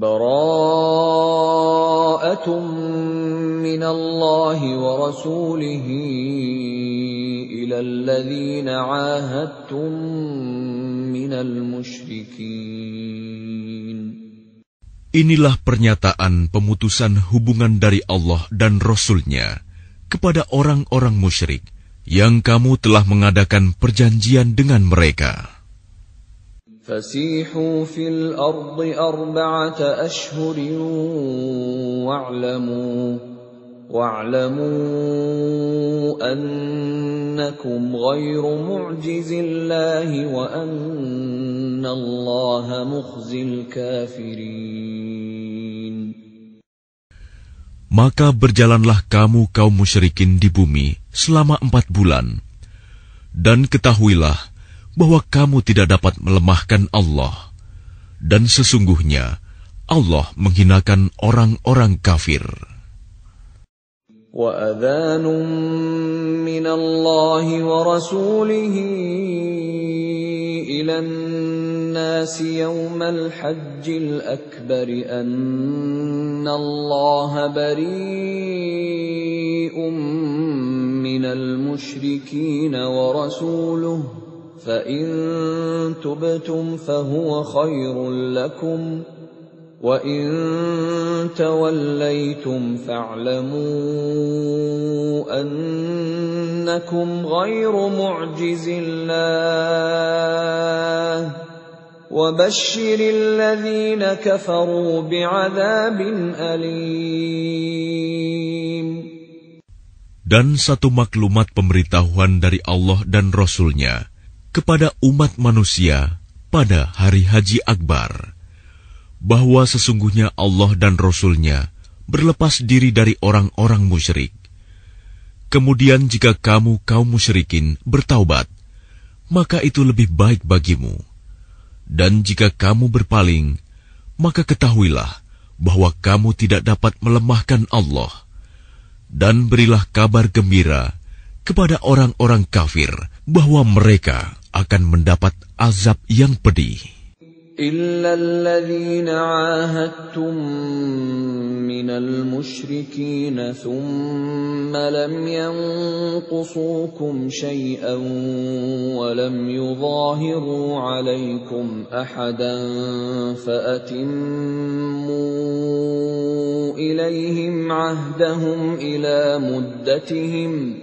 بَرَاءَةٌ مِّنَ اللَّهِ وَرَسُولِهِ إِلَى الَّذِينَ مِّنَ الْمُشْرِكِينَ Inilah pernyataan pemutusan hubungan dari Allah dan Rasulnya kepada orang-orang musyrik yang kamu telah mengadakan perjanjian dengan mereka. فسيحوا في الأرض أربعة أشهر واعلموا واعلموا أنكم غير معجز الله وأن الله مخزي الكافرين Maka berjalanlah kamu kaum musyrikin di bumi selama empat bulan. Dan ketahuilah bahwa kamu tidak dapat melemahkan Allah. Dan sesungguhnya Allah menghinakan orang-orang kafir. وأذان من الله ورسوله إلى الناس يوم الحج الأكبر أن الله بريء من المشركين ورسوله فإن تبتم فهو خير لكم وإن توليتم فاعلموا أنكم غير معجز الله وبشر الذين كفروا بعذاب أليم Dan satu maklumat pemberitahuan dari Allah dan kepada umat manusia pada hari Haji Akbar, bahwa sesungguhnya Allah dan Rasul-Nya berlepas diri dari orang-orang musyrik. Kemudian jika kamu kaum musyrikin bertaubat, maka itu lebih baik bagimu. Dan jika kamu berpaling, maka ketahuilah bahwa kamu tidak dapat melemahkan Allah. Dan berilah kabar gembira kepada orang-orang kafir bahwa mereka akan mendapat azab yang pedih. إلا الذين عاهدتم من المشركين ثم لم ينقصوكم شيئا ولم يظاهروا عليكم أحدا فأتموا إليهم عهدهم إلى مدتهم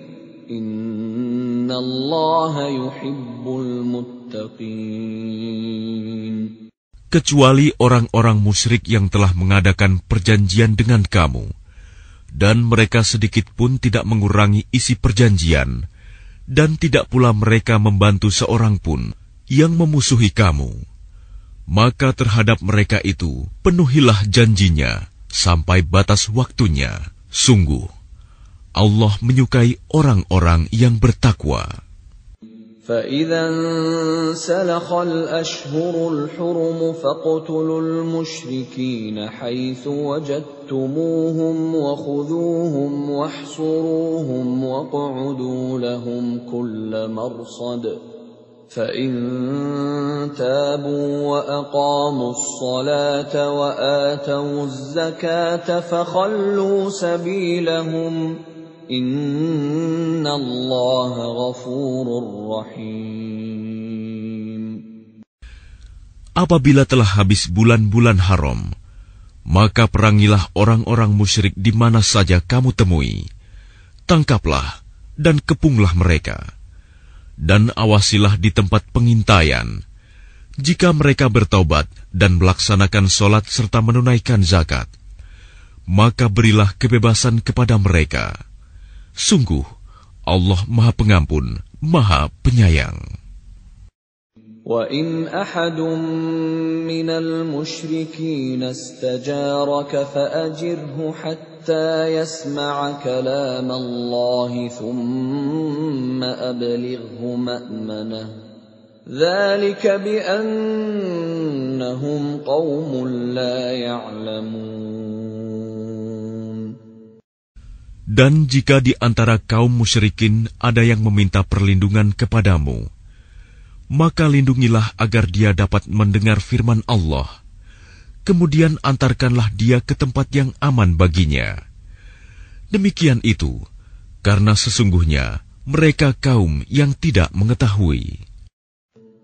إن kecuali orang-orang musyrik yang telah mengadakan perjanjian dengan kamu, dan mereka sedikit pun tidak mengurangi isi perjanjian, dan tidak pula mereka membantu seorang pun yang memusuhi kamu. Maka terhadap mereka itu penuhilah janjinya sampai batas waktunya. Sungguh, Allah menyukai orang-orang yang bertakwa. فإذا انسلخ الأشهر الحرم فاقتلوا المشركين حيث وجدتموهم وخذوهم واحصروهم واقعدوا لهم كل مرصد فإن تابوا وأقاموا الصلاة وآتوا الزكاة فخلوا سبيلهم Apabila telah habis bulan-bulan haram, maka perangilah orang-orang musyrik di mana saja kamu temui. Tangkaplah dan kepunglah mereka. Dan awasilah di tempat pengintaian. Jika mereka bertaubat dan melaksanakan solat serta menunaikan zakat, maka berilah kebebasan kepada mereka. Sungguh, Allah Maha Pengampun, Maha Penyayang. وَإِنْ أَحَدٌ مِّنَ الْمُشْرِكِينَ اسْتَجَارَكَ فَأَجِرْهُ حَتَّىٰ يَسْمَعَ كَلَامَ اللَّهِ ثُمَّ أَبْلِغْهُ مَأْمَنَهُ ذَٰلِكَ بِأَنَّهُمْ قَوْمٌ لَّا يَعْلَمُونَ Dan jika di antara kaum musyrikin ada yang meminta perlindungan kepadamu, maka lindungilah agar dia dapat mendengar firman Allah. kemudian antarkanlah dia ke tempat yang aman baginya. Demikian itu, karena sesungguhnya mereka kaum yang tidak mengetahui.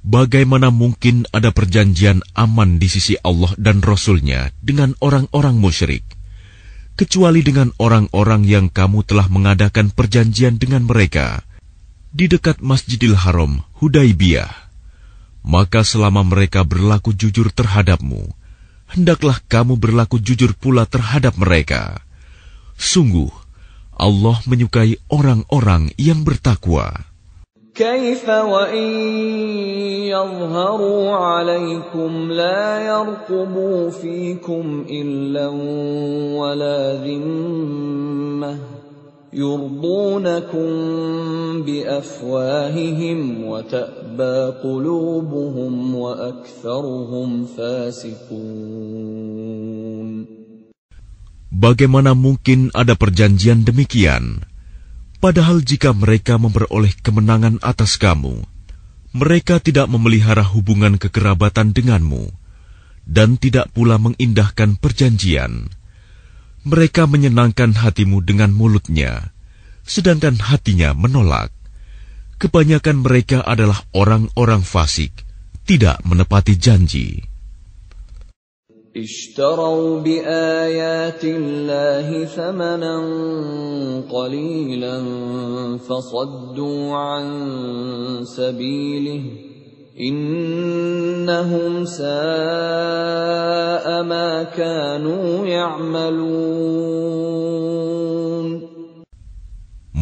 Bagaimana mungkin ada perjanjian aman di sisi Allah dan Rasul-Nya dengan orang-orang musyrik, kecuali dengan orang-orang yang kamu telah mengadakan perjanjian dengan mereka di dekat Masjidil Haram, Hudaibiyah. Maka selama mereka berlaku jujur terhadapmu, hendaklah kamu berlaku jujur pula terhadap mereka. Sungguh, Allah menyukai orang-orang yang bertakwa. كيف وإن يظهروا عليكم لا يرقبوا فيكم إلا ولا ذمة يرضونكم بأفواههم وتأبى قلوبهم وأكثرهم فاسقون Bagaimana mungkin ada perjanjian demikian? Padahal jika mereka memperoleh kemenangan atas kamu, mereka tidak memelihara hubungan kekerabatan denganmu, dan tidak pula mengindahkan perjanjian. Mereka menyenangkan hatimu dengan mulutnya, sedangkan hatinya menolak. Kebanyakan mereka adalah orang-orang fasik, tidak menepati janji. اشتروا بآيات الله ثمنا قليلا فصدوا عن سبيله إنهم ساء ما كانوا يعملون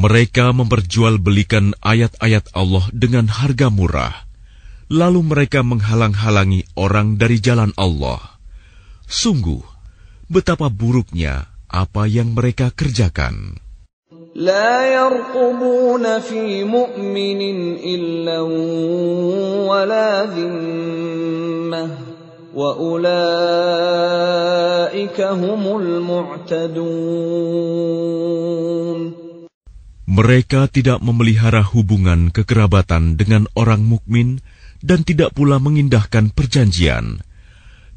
Mereka memperjualbelikan ayat-ayat Allah dengan harga murah, lalu mereka menghalang-halangi orang dari jalan Allah. Sungguh, betapa buruknya apa yang mereka kerjakan. لا يرقبون في مؤمن إلا ولا ذمة وأولئك هم المعتدون Mereka tidak memelihara hubungan kekerabatan dengan orang mukmin dan tidak pula mengindahkan perjanjian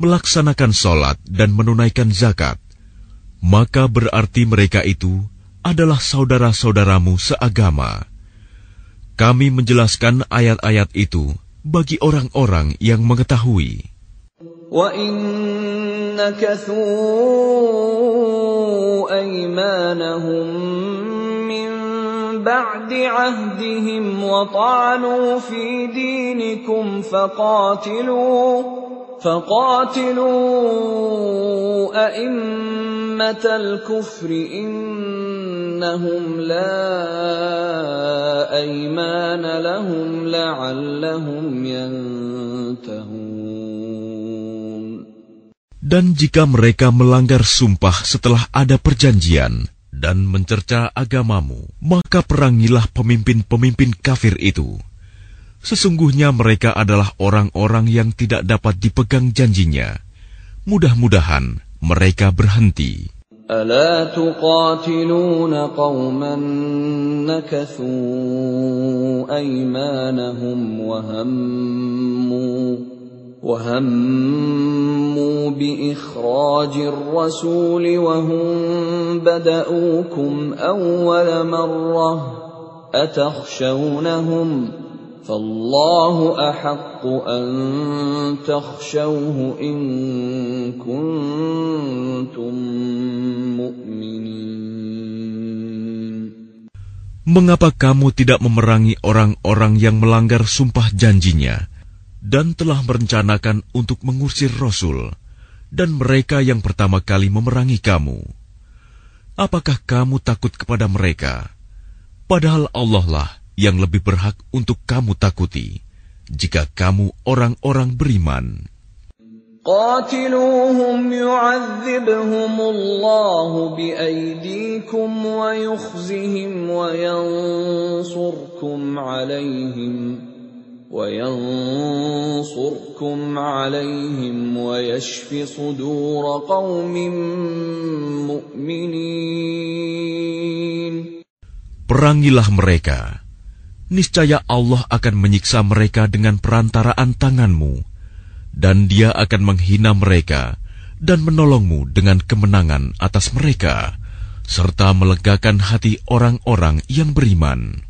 melaksanakan sholat dan menunaikan zakat, maka berarti mereka itu adalah saudara-saudaramu seagama. Kami menjelaskan ayat-ayat itu bagi orang-orang yang mengetahui. بعد عهدهم وطعنوا في دينكم فقاتلوا فقاتلوا أئمة الكفر إنهم لا أيمان لهم لعلهم ينتهون Dan jika mereka melanggar sumpah setelah ada perjanjian dan mencerca agamamu, maka perangilah pemimpin-pemimpin kafir itu Sesungguhnya mereka adalah orang-orang yang tidak dapat dipegang janjinya. Mudah-mudahan mereka berhenti. ألا تقاتلون قوما نكثوا أيمانهم وهموا وهموا بإخراج الرسول وهم بدأوكم أول مرة أتخشونهم ؟ فالله احق ان تخشوه ان كنتم مؤمنين Mengapa kamu tidak memerangi orang-orang yang melanggar sumpah janjinya dan telah merencanakan untuk mengusir Rasul dan mereka yang pertama kali memerangi kamu? Apakah kamu takut kepada mereka? Padahal Allah lah yang lebih berhak untuk kamu takuti jika kamu orang-orang beriman. قاتلوهم يعذبهم الله بأيديكم ويخزهم وينصركم عليهم وينصركم عليهم ويشف صدور قوم مؤمنين Perangilah mereka. niscaya Allah akan menyiksa mereka dengan perantaraan tanganmu, dan Dia akan menghina mereka dan menolongmu dengan kemenangan atas mereka, serta melegakan hati orang-orang yang beriman.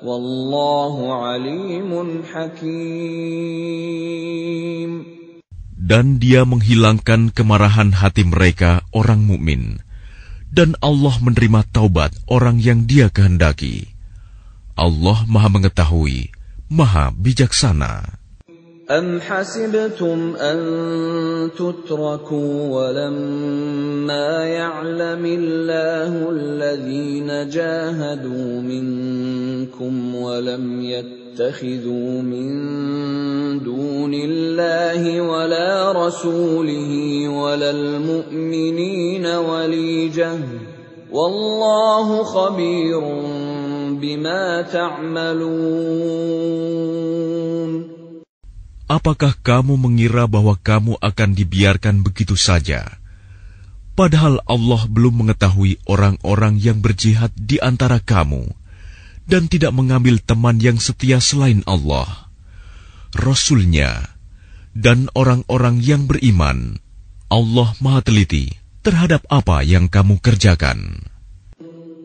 Wallahu alimun hakim. Dan dia menghilangkan kemarahan hati mereka orang mukmin. Dan Allah menerima taubat orang yang dia kehendaki. Allah maha mengetahui, maha bijaksana. أم حسبتم أن تتركوا ولما يعلم الله الذين جاهدوا منكم ولم يتخذوا من دون الله ولا رسوله ولا المؤمنين وليجة والله خبير بما تعملون Apakah kamu mengira bahwa kamu akan dibiarkan begitu saja? Padahal Allah belum mengetahui orang-orang yang berjihad di antara kamu dan tidak mengambil teman yang setia selain Allah, Rasulnya, dan orang-orang yang beriman. Allah Maha Teliti terhadap apa yang kamu kerjakan.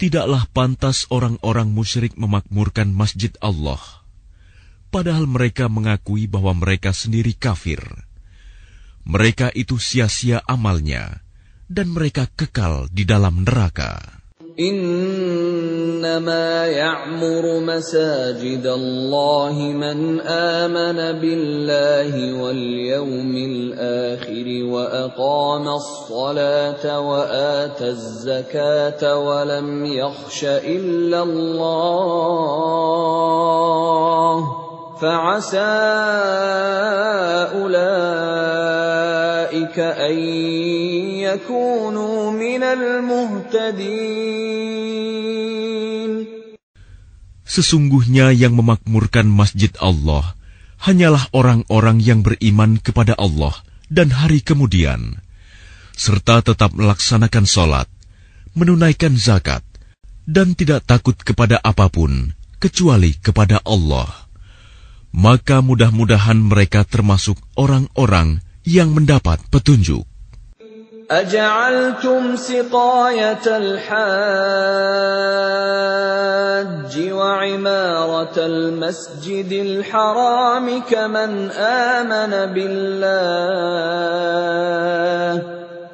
Tidaklah pantas orang-orang musyrik memakmurkan masjid Allah, padahal mereka mengakui bahwa mereka sendiri kafir. Mereka itu sia-sia amalnya, dan mereka kekal di dalam neraka. إنما يعمر مساجد الله من آمن بالله واليوم الآخر وأقام الصلاة وآتى الزكاة ولم يخش إلا الله فعسى أولئك أن يكونوا من المهتدين Sesungguhnya yang memakmurkan masjid Allah hanyalah orang-orang yang beriman kepada Allah dan hari kemudian, serta tetap melaksanakan sholat, menunaikan zakat, dan tidak takut kepada apapun kecuali kepada Allah. Maka mudah-mudahan mereka termasuk orang-orang yang mendapat petunjuk. أجعلتم سقاية الحاج وعمارة المسجد الحرام كمن آمن بالله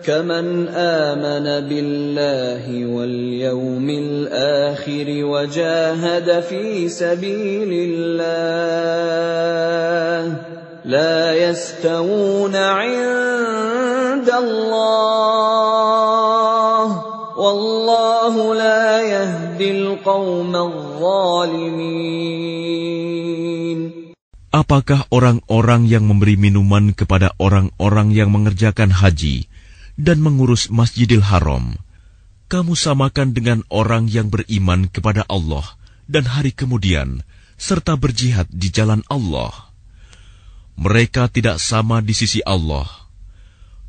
كمن آمن بالله واليوم الآخر وجاهد في سبيل الله لا يستوون عند الله والله لا يهدي القوم الظالمين Apakah orang-orang yang memberi minuman kepada orang-orang yang mengerjakan haji dan mengurus Masjidil Haram, kamu samakan dengan orang yang beriman kepada Allah dan hari kemudian, serta berjihad di jalan Allah. Mereka tidak sama di sisi Allah.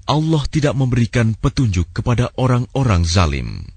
Allah tidak memberikan petunjuk kepada orang-orang zalim.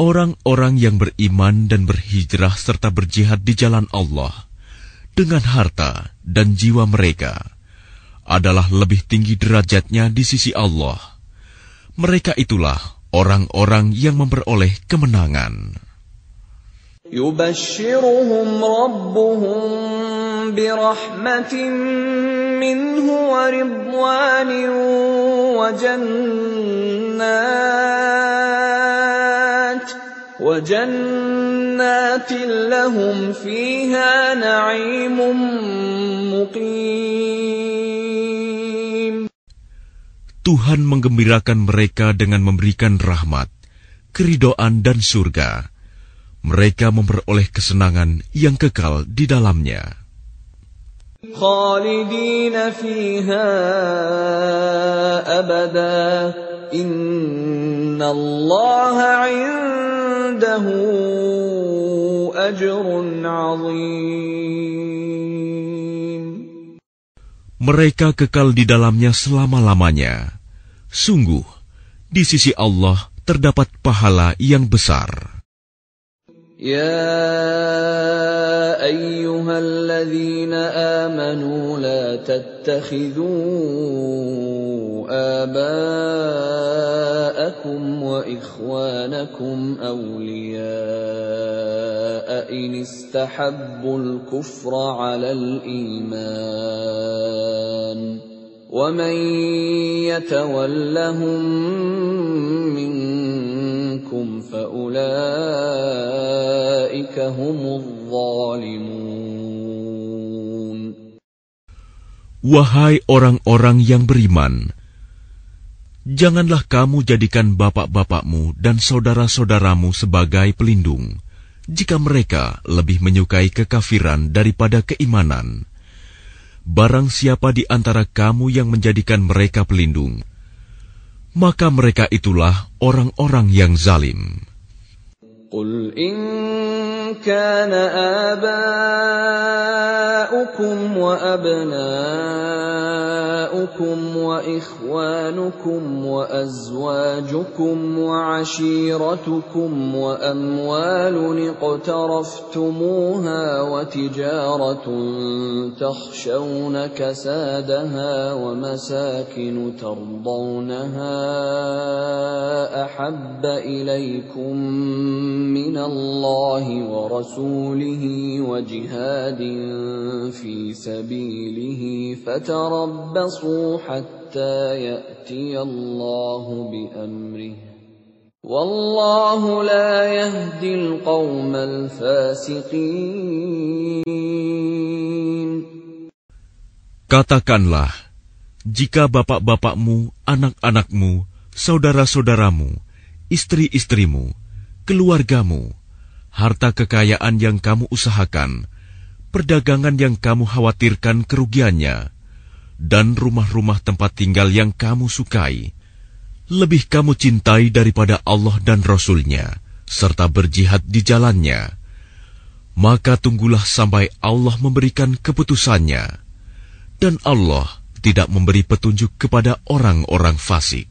Orang-orang yang beriman dan berhijrah serta berjihad di jalan Allah dengan harta dan jiwa mereka adalah lebih tinggi derajatnya di sisi Allah. Mereka itulah orang-orang yang memperoleh kemenangan. يبشرهم ربهم برحمة منه ورضوان وجنات وجنات لهم فيها نعيم مقيم Tuhan menggembirakan mereka dengan memberikan rahmat, keridoan dan surga. Mereka memperoleh kesenangan yang kekal di dalamnya. خالدين فيها أبدا إن الله mereka kekal di dalamnya selama-lamanya. Sungguh, di sisi Allah terdapat pahala yang besar. يا أيها الذين آمنوا لا تتخذوا آباءكم وإخوانكم أولياء إن استحبوا الكفر على الإيمان. ومن يتولهم منكم فأولئك هم الظالمون Wahai orang-orang yang beriman, janganlah kamu jadikan bapak-bapakmu dan saudara-saudaramu sebagai pelindung, jika mereka lebih menyukai kekafiran daripada keimanan. Barang siapa di antara kamu yang menjadikan mereka pelindung, maka mereka itulah orang-orang yang zalim. كان آباؤكم وأبناؤكم وإخوانكم وأزواجكم وعشيرتكم وأموال اقترفتموها وتجارة تخشون كسادها ومساكن ترضونها أحب إليكم من الله ورسوله وجهاد في سبيله فتربصوا حتى يأتي الله بأمره والله لا يهدي القوم الفاسقين Katakanlah, jika bapak-bapakmu, anak-anakmu, saudara-saudaramu, istri-istrimu, keluargamu, harta kekayaan yang kamu usahakan, perdagangan yang kamu khawatirkan kerugiannya, dan rumah-rumah tempat tinggal yang kamu sukai, lebih kamu cintai daripada Allah dan Rasul-Nya, serta berjihad di jalannya, maka tunggulah sampai Allah memberikan keputusannya, dan Allah tidak memberi petunjuk kepada orang-orang fasik.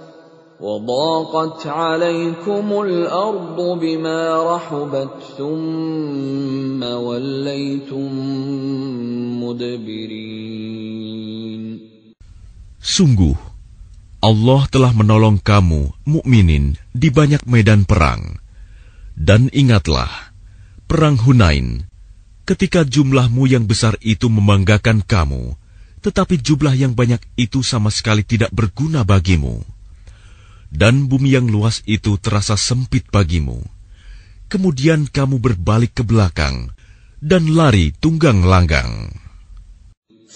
وضاقت عليكم الأرض بما رحبت ثم وليتم مدبرين Sungguh, Allah telah menolong kamu, mukminin, di banyak medan perang. Dan ingatlah, perang Hunain, ketika jumlahmu yang besar itu membanggakan kamu, tetapi jumlah yang banyak itu sama sekali tidak berguna bagimu. Dan bumi yang luas itu terasa sempit bagimu. Kemudian kamu berbalik ke belakang dan lari tunggang langgang.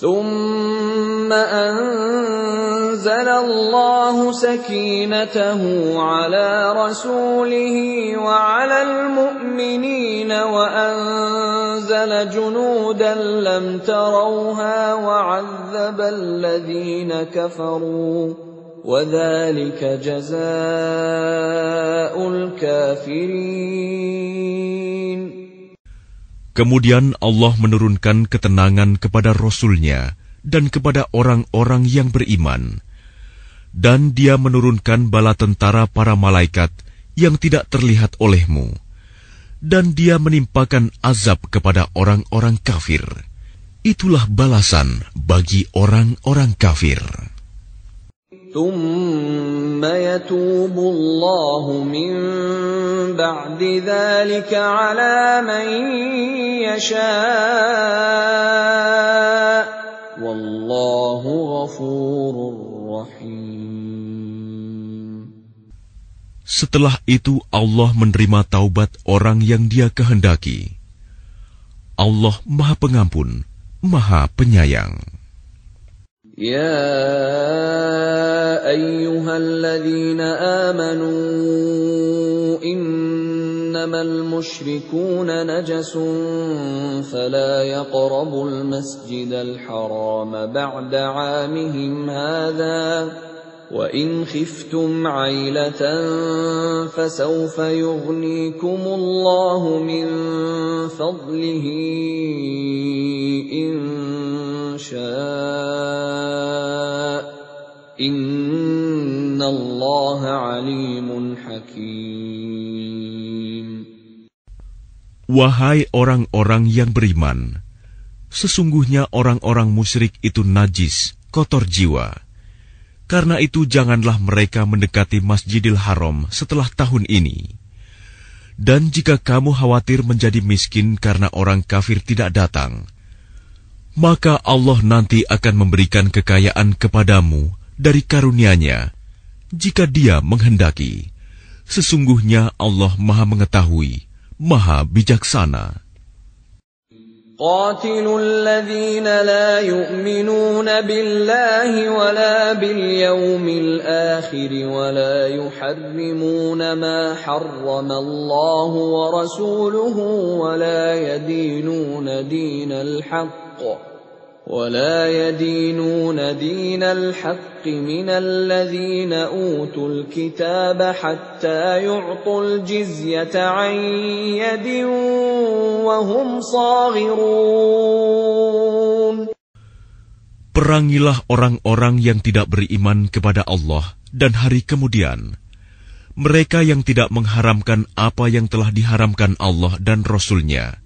ثم أنزل الله سكينته على رسوله وعلى المؤمنين وأنزل جنودا لم تروها وعذب الذين كفروا وذلك جزاء الكافرين Kemudian Allah menurunkan ketenangan kepada Rasul-Nya dan kepada orang-orang yang beriman. Dan dia menurunkan bala tentara para malaikat yang tidak terlihat olehmu. Dan dia menimpakan azab kepada orang-orang kafir. Itulah balasan bagi orang-orang kafir. ثم يتوب الله من بعد ذلك على من يشاء والله غفور رحيم Setelah itu Allah menerima taubat orang yang dia kehendaki. Allah Maha Pengampun, Maha Penyayang. يا ايها الذين امنوا انما المشركون نجس فلا يقربوا المسجد الحرام بعد عامهم هذا وان خفتم عيله فسوف يغنيكم الله من فضله ان شاء ان الله عليم حكيم Wahai orang-orang yang beriman, sesungguhnya orang-orang musyrik itu najis, kotor jiwa. Karena itu janganlah mereka mendekati Masjidil Haram setelah tahun ini. Dan jika kamu khawatir menjadi miskin karena orang kafir tidak datang, maka Allah nanti akan memberikan kekayaan kepadamu dari karunia-Nya jika Dia menghendaki. Sesungguhnya Allah Maha Mengetahui, Maha Bijaksana. قاتلوا الذين لا يؤمنون بالله ولا باليوم الآخر ولا يحرمون ما حرم الله ورسوله ولا يدينون دين الحق. ولا يدينون دين الحق من الذين أوتوا الكتاب حتى يعطوا الجزية عن يد وهم صاغرون Perangilah orang-orang yang tidak beriman kepada Allah dan hari kemudian. Mereka yang tidak mengharamkan apa yang telah diharamkan Allah dan Rasul-Nya.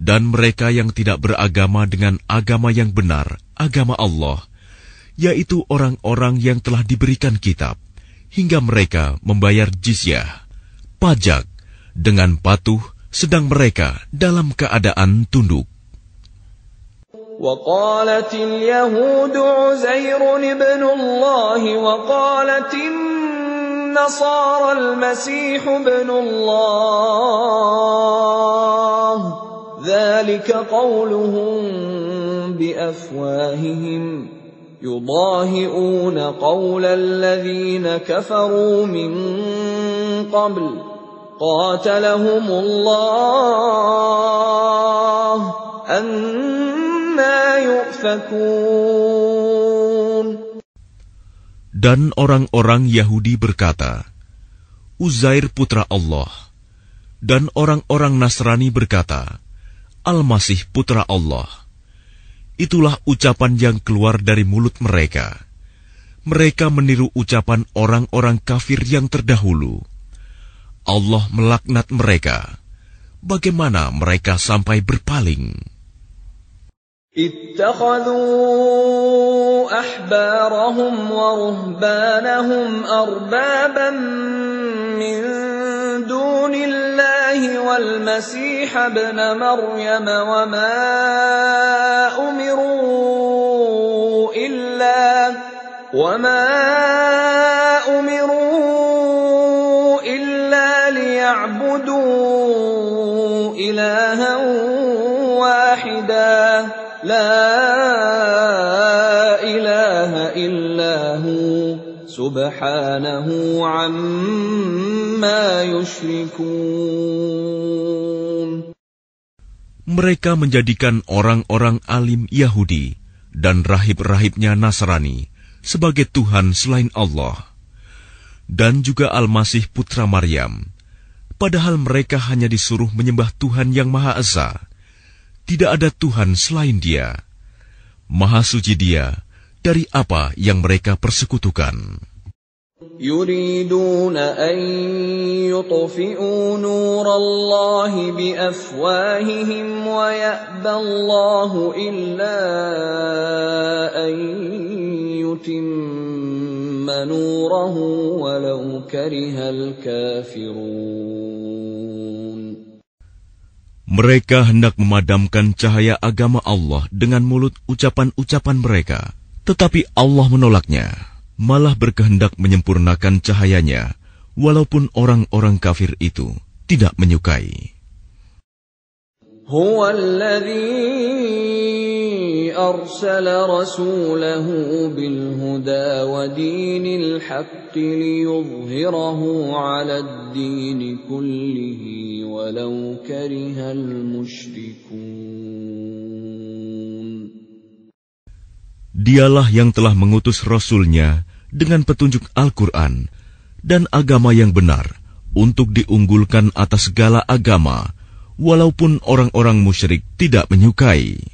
Dan mereka yang tidak beragama dengan agama yang benar, agama Allah, yaitu orang-orang yang telah diberikan kitab, hingga mereka membayar jizyah, pajak, dengan patuh, sedang mereka dalam keadaan tunduk. وقالت اليهود عزير ابن الله وقالت النصارى المسيح ابن الله ذلك قولهم بافواههم يضاهئون قول الذين كفروا من قبل قاتلهم الله أنا يؤفكون Dan orang-orang Yahudi berkata, Uzair putra Allah. Dan orang-orang Nasrani berkata, Al-Masih putra Allah. Itulah ucapan yang keluar dari mulut mereka. Mereka meniru ucapan orang-orang kafir yang terdahulu. Allah melaknat mereka. Bagaimana mereka sampai berpaling? اتخذوا أحبارهم ورهبانهم أربابا من دون الله والمسيح ابن مريم وما أمروا إلا وما أمروا إلا ليعبدوا إلها لا إله إلا هو سبحانه عما يشركون Mereka menjadikan orang-orang alim Yahudi dan rahib-rahibnya Nasrani sebagai Tuhan selain Allah, dan juga Al-Masih putra Maryam, padahal mereka hanya disuruh menyembah Tuhan yang Maha Esa tidak ada Tuhan selain Dia. Maha suci Dia dari apa yang mereka persekutukan. يريدون أن يطفئوا نور الله بأفواههم ويأبى الله إلا أن يتم نوره ولو كره الكافرون mereka hendak memadamkan cahaya agama Allah dengan mulut ucapan-ucapan mereka. Tetapi Allah menolaknya, malah berkehendak menyempurnakan cahayanya, walaupun orang-orang kafir itu tidak menyukai. هو الذي أرسل رسوله بالهدى ودين الحق ليظهره على الدين كله ولو كره المشركون Dialah yang telah mengutus Rasulnya dengan petunjuk Al-Quran dan agama yang benar untuk diunggulkan atas segala agama, walaupun orang-orang musyrik tidak menyukai.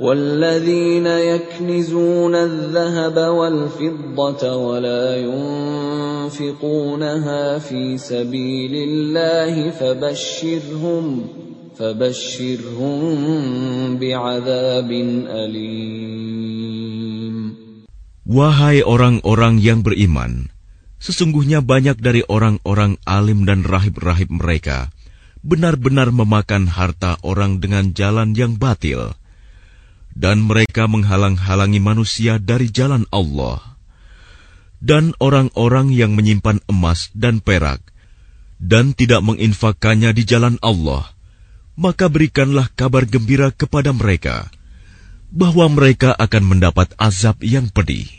والذين يكنزون الذهب والفضة ولا ينفقونها في سبيل الله فبشرهم فبشرهم بعذاب أليم Wahai orang-orang yang beriman, sesungguhnya banyak dari orang-orang alim dan rahib-rahib mereka benar-benar memakan harta orang dengan jalan yang batil, dan mereka menghalang-halangi manusia dari jalan Allah. Dan orang-orang yang menyimpan emas dan perak dan tidak menginfakkannya di jalan Allah, maka berikanlah kabar gembira kepada mereka bahwa mereka akan mendapat azab yang pedih.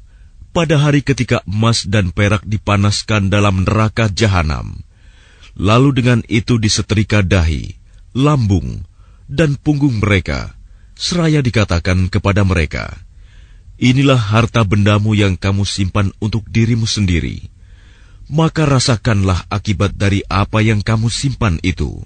pada hari ketika emas dan perak dipanaskan dalam neraka jahanam, lalu dengan itu disetrika dahi, lambung, dan punggung mereka, seraya dikatakan kepada mereka, Inilah harta bendamu yang kamu simpan untuk dirimu sendiri, maka rasakanlah akibat dari apa yang kamu simpan itu.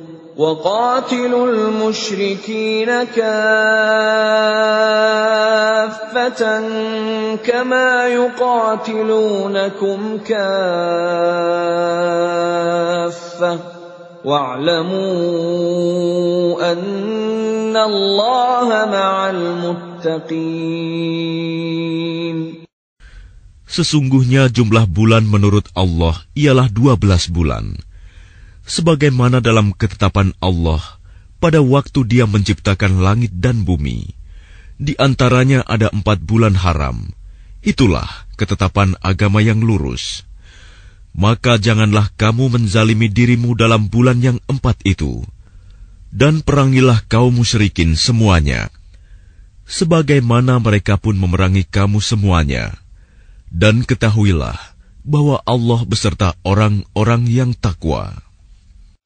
وقاتلوا المشركين كافة كما يقاتلونكم كافة واعلموا أن الله مع المتقين Sesungguhnya jumlah bulan menurut Allah ialah dua belas bulan. Sebagaimana dalam ketetapan Allah pada waktu dia menciptakan langit dan bumi. Di antaranya ada empat bulan haram. Itulah ketetapan agama yang lurus. Maka janganlah kamu menzalimi dirimu dalam bulan yang empat itu. Dan perangilah kaum musyrikin semuanya. Sebagaimana mereka pun memerangi kamu semuanya dan ketahuilah bahwa Allah beserta orang-orang yang takwa.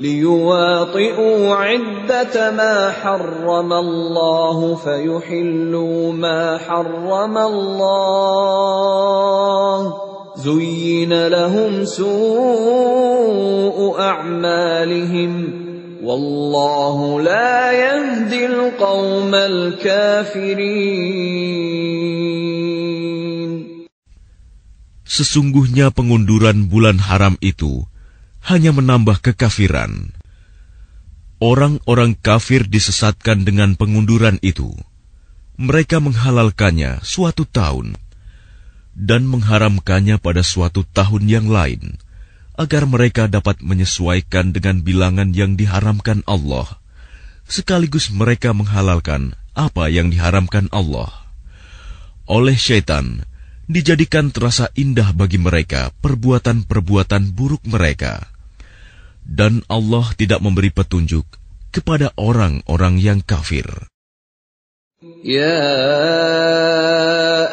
ليواطئوا عدة ما حرم الله فيحلوا ما حرم الله زين لهم سوء أعمالهم والله لا يهدي القوم الكافرين Sesungguhnya pengunduran bulan haram itu hanya menambah kekafiran. Orang-orang kafir disesatkan dengan pengunduran itu. Mereka menghalalkannya suatu tahun dan mengharamkannya pada suatu tahun yang lain, agar mereka dapat menyesuaikan dengan bilangan yang diharamkan Allah, sekaligus mereka menghalalkan apa yang diharamkan Allah. Oleh syaitan, dijadikan terasa indah bagi mereka perbuatan-perbuatan buruk mereka dan Allah tidak memberi petunjuk kepada orang-orang yang kafir. يا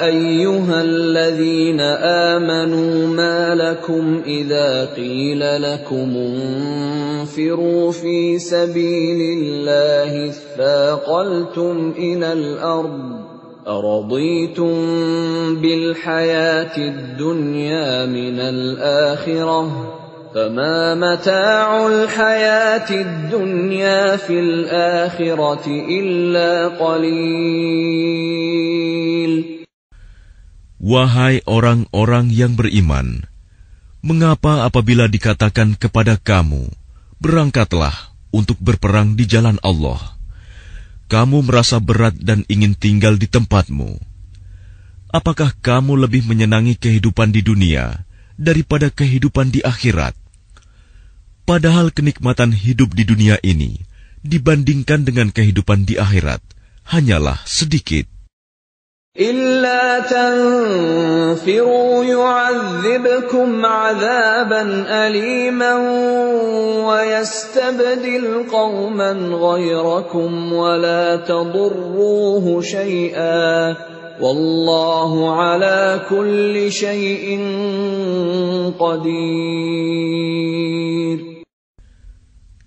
أيها الذين آمنوا ما لكم إذا قيل لكم انفروا في سبيل الله اثاقلتم إلى الأرض أرضيتم بالحياة الدنيا من الآخرة فما متاع الحياة الدنيا في الآخرة إلا قليل Wahai orang-orang yang beriman, mengapa apabila dikatakan kepada kamu, berangkatlah untuk berperang di jalan Allah, kamu merasa berat dan ingin tinggal di tempatmu? Apakah kamu lebih menyenangi kehidupan di dunia daripada kehidupan di akhirat? Padahal kenikmatan hidup di dunia ini dibandingkan dengan kehidupan di akhirat hanyalah sedikit. إلا تنفروا يعذبكم عذابا أليما ويستبدل قوما غيركم ولا تضروه شيئا Wallahu ala kulli shay'in qadir.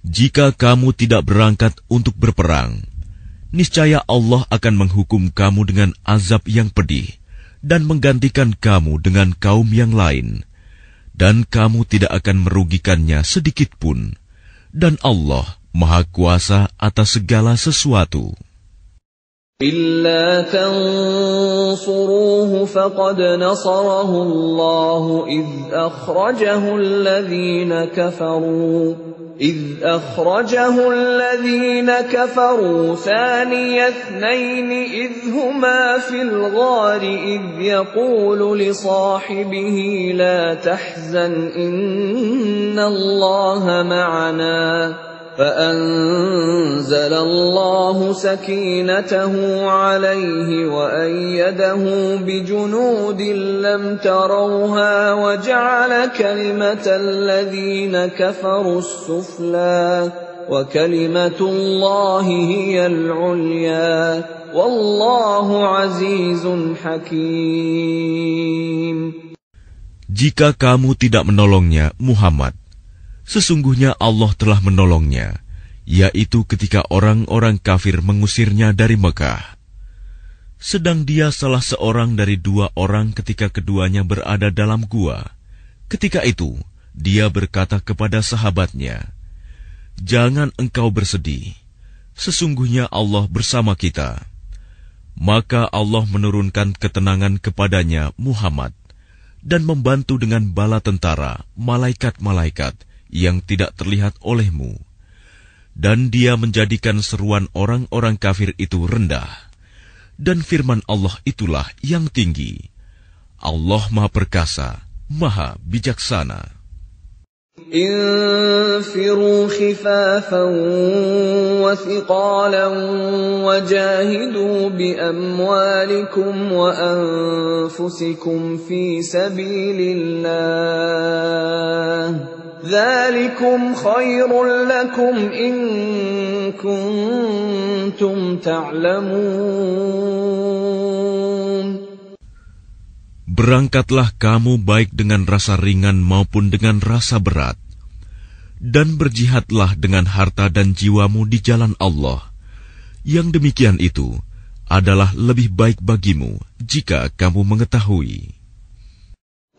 Jika kamu tidak berangkat untuk berperang, niscaya Allah akan menghukum kamu dengan azab yang pedih dan menggantikan kamu dengan kaum yang lain. Dan kamu tidak akan merugikannya sedikit pun. Dan Allah Maha Kuasa atas segala sesuatu. إلا تنصروه فقد نصره الله إذ أخرجه الذين كفروا إذ أخرجه الذين كفروا ثاني اثنين إذ هما في الغار إذ يقول لصاحبه لا تحزن إن الله معنا فأنزل الله سكينته عليه وأيده بجنود لم تروها وجعل كلمة الذين كفروا السفلى وكلمة الله هي العليا Wallahu azizun hakim. Jika kamu tidak menolongnya, Muhammad, sesungguhnya Allah telah menolongnya, yaitu ketika orang-orang kafir mengusirnya dari Mekah. Sedang dia salah seorang dari dua orang ketika keduanya berada dalam gua. Ketika itu, dia berkata kepada sahabatnya, "Jangan engkau bersedih, sesungguhnya Allah bersama kita." Maka Allah menurunkan ketenangan kepadanya Muhammad dan membantu dengan bala tentara, malaikat-malaikat yang tidak terlihat olehmu. Dan dia menjadikan seruan orang-orang kafir itu rendah. Dan firman Allah itulah yang tinggi. Allah Maha Perkasa, Maha Bijaksana. انفروا خفافا وثقالا وجاهدوا باموالكم وانفسكم في سبيل الله ذلكم خير لكم ان كنتم تعلمون Berangkatlah kamu baik dengan rasa ringan maupun dengan rasa berat, dan berjihadlah dengan harta dan jiwamu di jalan Allah. Yang demikian itu adalah lebih baik bagimu jika kamu mengetahui.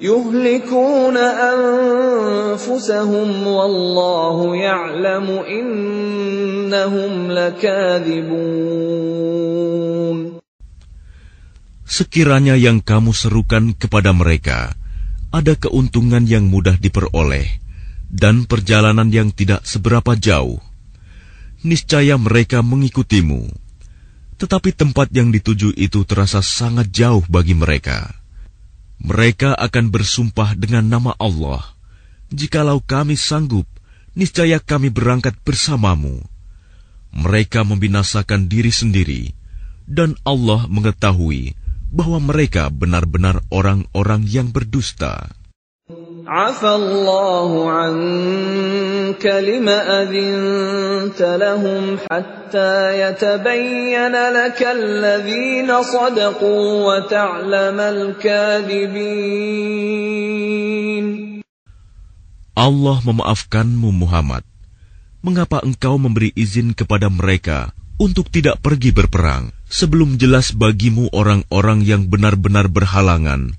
يهلكون أنفسهم والله يعلم إنهم لكاذبون Sekiranya yang kamu serukan kepada mereka ada keuntungan yang mudah diperoleh dan perjalanan yang tidak seberapa jauh, niscaya mereka mengikutimu. Tetapi tempat yang dituju itu terasa sangat jauh bagi mereka. Mereka akan bersumpah dengan nama Allah, "Jikalau kami sanggup, niscaya kami berangkat bersamamu." Mereka membinasakan diri sendiri, dan Allah mengetahui bahwa mereka benar-benar orang-orang yang berdusta. عفى الله عنك لم أذنت لهم حتى يتبين لك الذين صدقوا وتعلم الكاذبين Allah memaafkanmu Muhammad. Mengapa engkau memberi izin kepada mereka untuk tidak pergi berperang sebelum jelas bagimu orang-orang yang benar-benar berhalangan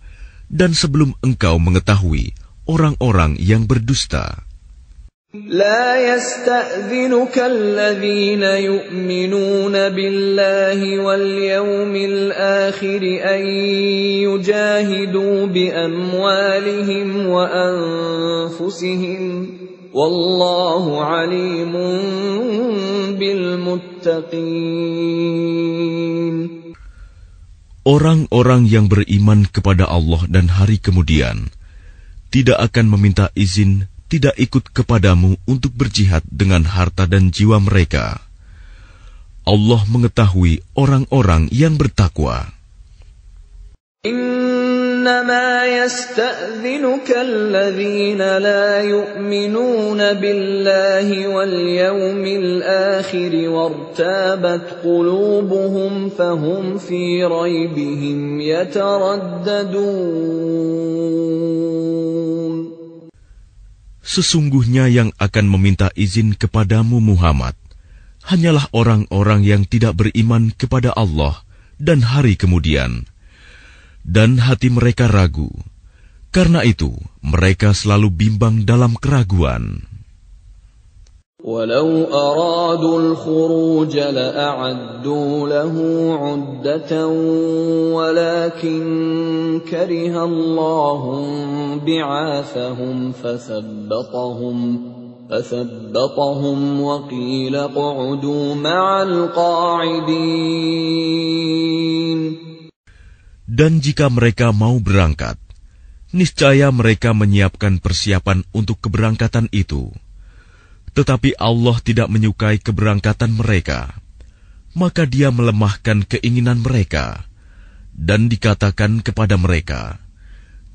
dan sebelum engkau mengetahui orang-orang yang berdusta. لا يستأذنك الذين يؤمنون بالله واليوم الآخر أن يجاهدوا بأموالهم وأنفسهم والله عليم بالمتقين Orang-orang yang beriman kepada Allah dan hari kemudian tidak akan meminta izin tidak ikut kepadamu untuk berjihad dengan harta dan jiwa mereka. Allah mengetahui orang-orang yang bertakwa. إنما يستأذنك الذين لا يؤمنون بالله واليوم الآخر وارتابت قلوبهم فهم في ريبهم يترددون Sesungguhnya yang akan meminta izin kepadamu Muhammad hanyalah orang-orang yang tidak beriman kepada Allah dan hari kemudian dan hati mereka ragu. Karena itu, mereka selalu bimbang dalam keraguan. ولو أرادوا الخروج لأعدوا له عدة ولكن كره الله بعاثهم فثبطهم فثبطهم وقيل اقعدوا مع القاعدين dan jika mereka mau berangkat, niscaya mereka menyiapkan persiapan untuk keberangkatan itu. Tetapi Allah tidak menyukai keberangkatan mereka, maka Dia melemahkan keinginan mereka, dan dikatakan kepada mereka,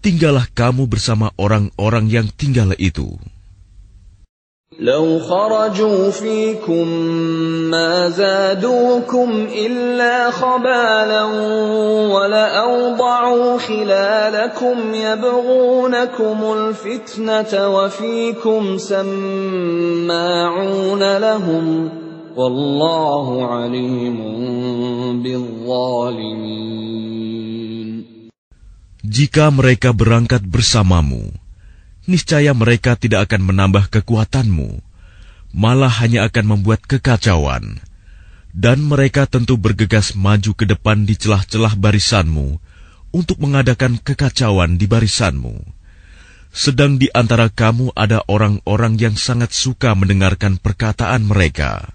"Tinggallah kamu bersama orang-orang yang tinggal itu." لو خرجوا فيكم ما زادوكم إلا خبالا ولأوضعوا خلالكم يبغونكم الفتنة وفيكم سماعون لهم والله عليم بالظالمين. Jika mereka berangkat bersamamu, niscaya mereka tidak akan menambah kekuatanmu, malah hanya akan membuat kekacauan. Dan mereka tentu bergegas maju ke depan di celah-celah barisanmu untuk mengadakan kekacauan di barisanmu. Sedang di antara kamu ada orang-orang yang sangat suka mendengarkan perkataan mereka.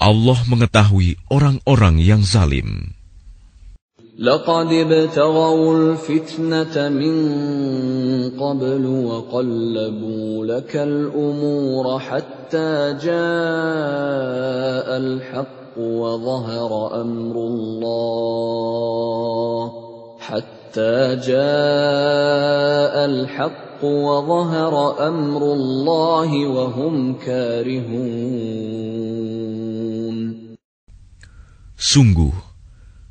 Allah mengetahui orang-orang yang zalim. لقد ابتغوا الفتنة من قبل وقلبوا لك الأمور حتى جاء الحق وظهر أمر الله حتى جاء الحق وظهر أمر الله وهم كارهون. Sungguh,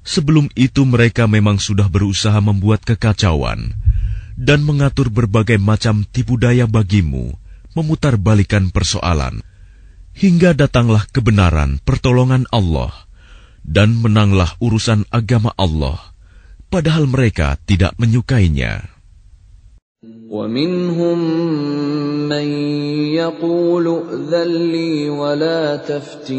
Sebelum itu mereka memang sudah berusaha membuat kekacauan dan mengatur berbagai macam tipu daya bagimu, memutar balikan persoalan. Hingga datanglah kebenaran pertolongan Allah dan menanglah urusan agama Allah, padahal mereka tidak menyukainya. ومنهم من يقول ولا تفتني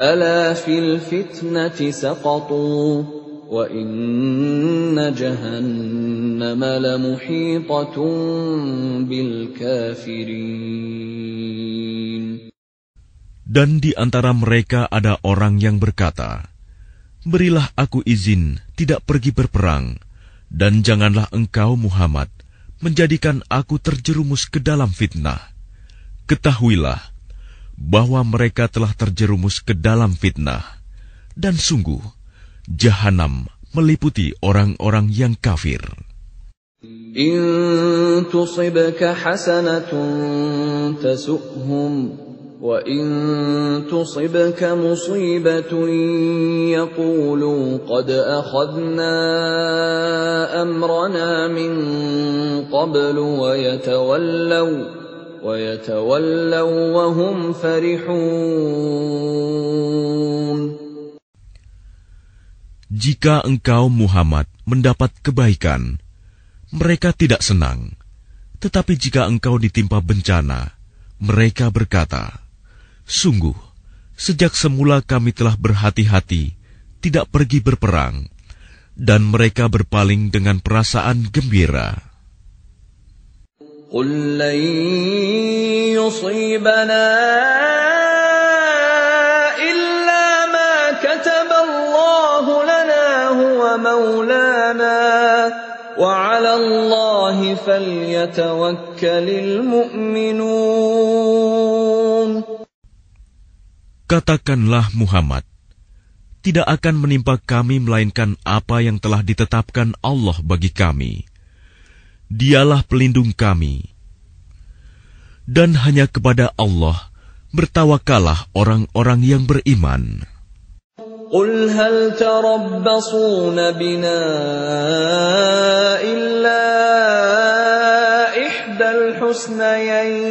ألا في الفتنة سقطوا وإن جهنم لمحيطة بالكافرين Dan di antara mereka ada orang yang berkata, Berilah aku izin tidak pergi berperang, dan janganlah engkau Muhammad menjadikan aku terjerumus ke dalam fitnah. Ketahuilah, bahwa mereka telah terjerumus ke dalam fitnah, dan sungguh jahanam meliputi orang-orang yang kafir. In hasanatun tasu'hum wa in qad Jika engkau Muhammad mendapat kebaikan, mereka tidak senang. Tetapi jika engkau ditimpa bencana, mereka berkata, Sungguh, sejak semula kami telah berhati-hati, tidak pergi berperang, dan mereka berpaling dengan perasaan gembira. قل لن يصيبنا إلا ما كتب الله لنا هو مولانا وعلى الله فليتوكل المؤمنون Katakanlah Muhammad, tidak akan menimpa kami melainkan apa yang telah ditetapkan Allah bagi kami. Dialah pelindung kami. Dan hanya kepada Allah bertawakalah orang-orang yang beriman. قل هل تربصون بنا إلا إحدى الحسنيين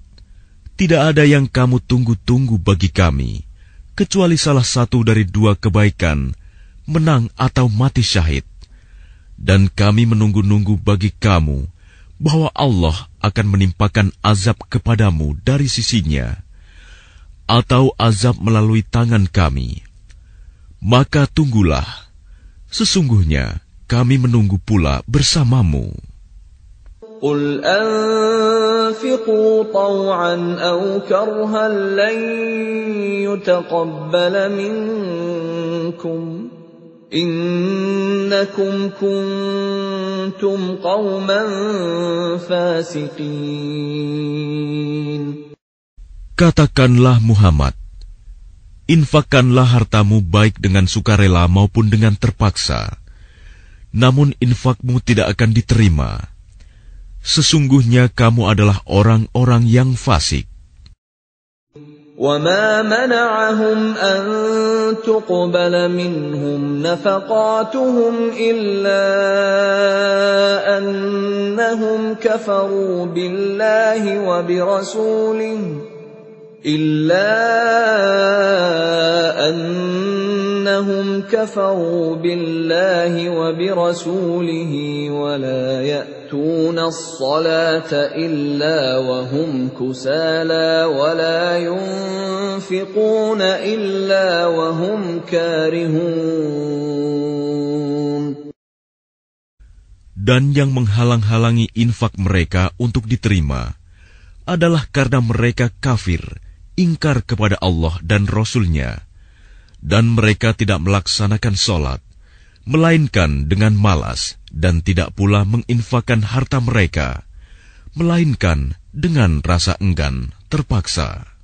tidak ada yang kamu tunggu-tunggu bagi kami, kecuali salah satu dari dua kebaikan, menang atau mati syahid. Dan kami menunggu-nunggu bagi kamu bahwa Allah akan menimpakan azab kepadamu dari sisinya, atau azab melalui tangan kami. Maka tunggulah, sesungguhnya kami menunggu pula bersamamu. قل أنفقوا طوعا أو كرها لن يتقبل منكم إنكم كنتم قوما فاسقين Katakanlah Muhammad, infakkanlah hartamu baik dengan sukarela maupun dengan terpaksa. Namun infakmu tidak akan diterima Sesungguhnya kamu adalah orang-orang yang fasik. وما منعهم أن تقبل منهم نفقاتهم إلا أنهم كفروا بالله وبرسوله إلا أنهم كفروا بالله وبرسوله ولا يأتون الصلاة إلا وهم كسالى ولا ينفقون إلا وهم كارهون Dan yang menghalang-halangi infak mereka untuk diterima adalah karena mereka kafir, ingkar kepada Allah dan Rasul-Nya, dan mereka tidak melaksanakan sholat, melainkan dengan malas dan tidak pula menginfakkan harta mereka, melainkan dengan rasa enggan terpaksa.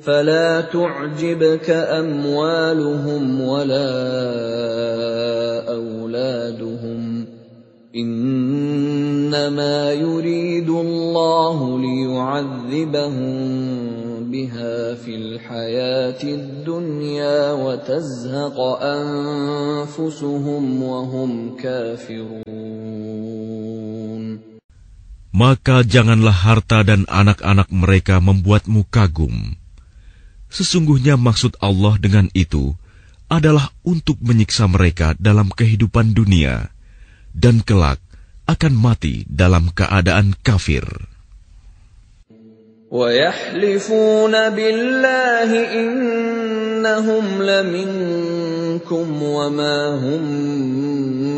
فلا تعجبك أموالهم ولا أولادهم إنما يريد الله ليعذبهم بها في الحياة الدنيا وتزهق أنفسهم وهم كافرون Maka janganlah harta dan anak-anak mereka membuatmu kagum. Sesungguhnya maksud Allah dengan itu adalah untuk menyiksa mereka dalam kehidupan dunia dan kelak akan mati dalam keadaan kafir. ويحلفون بالله إنهم لمنكم وما هم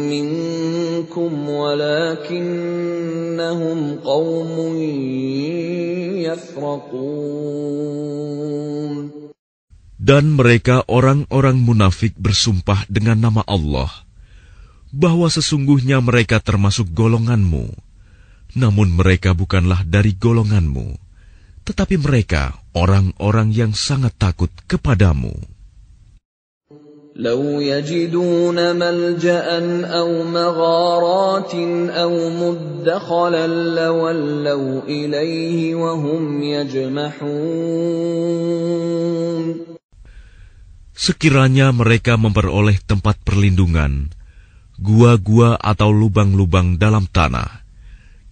منكم ولكنهم قوم يفرقون Dan mereka orang-orang munafik bersumpah dengan nama Allah bahwa sesungguhnya mereka termasuk golonganmu, namun mereka bukanlah dari golonganmu tetapi mereka orang-orang yang sangat takut kepadamu. لو يجدون ملجأ أو مغارات أو مدخلا لولوا إليه وهم يجمحون Sekiranya mereka memperoleh tempat perlindungan, gua-gua atau lubang-lubang dalam tanah,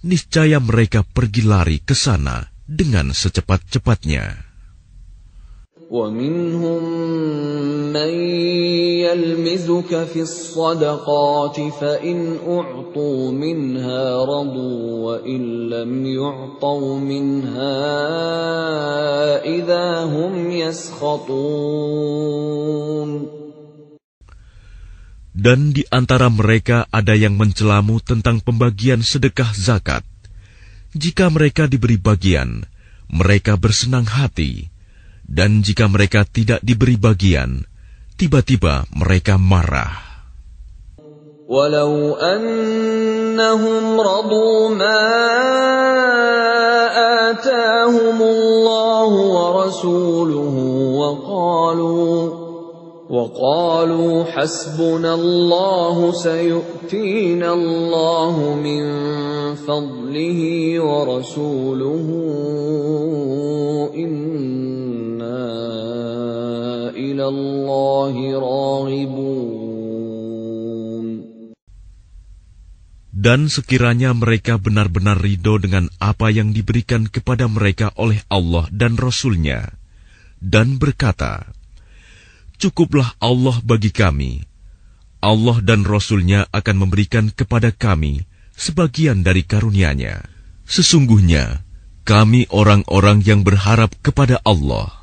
niscaya mereka pergi lari ke sana dengan secepat-cepatnya. ومنهم من يلمزك في الصدقات فإن أعطوا منها رضوا وإن لم يعطوا منها إذا هم يسخطون dan di antara mereka ada yang mencelamu tentang pembagian sedekah zakat. Jika mereka diberi bagian, mereka bersenang hati, dan jika mereka tidak diberi bagian, tiba-tiba mereka marah. Walau radu ma atahumullahu wa rasuluhu wa qalu وقالوا حسبنا الله سيؤتينا الله من فضله ورسوله إنا إلى الله راغبون Dan sekiranya mereka benar-benar ridho dengan apa yang diberikan kepada mereka oleh Allah dan Rasul-Nya, dan berkata, Cukuplah Allah bagi kami. Allah dan Rasul-Nya akan memberikan kepada kami sebagian dari karunia-Nya. Sesungguhnya, kami orang-orang yang berharap kepada Allah.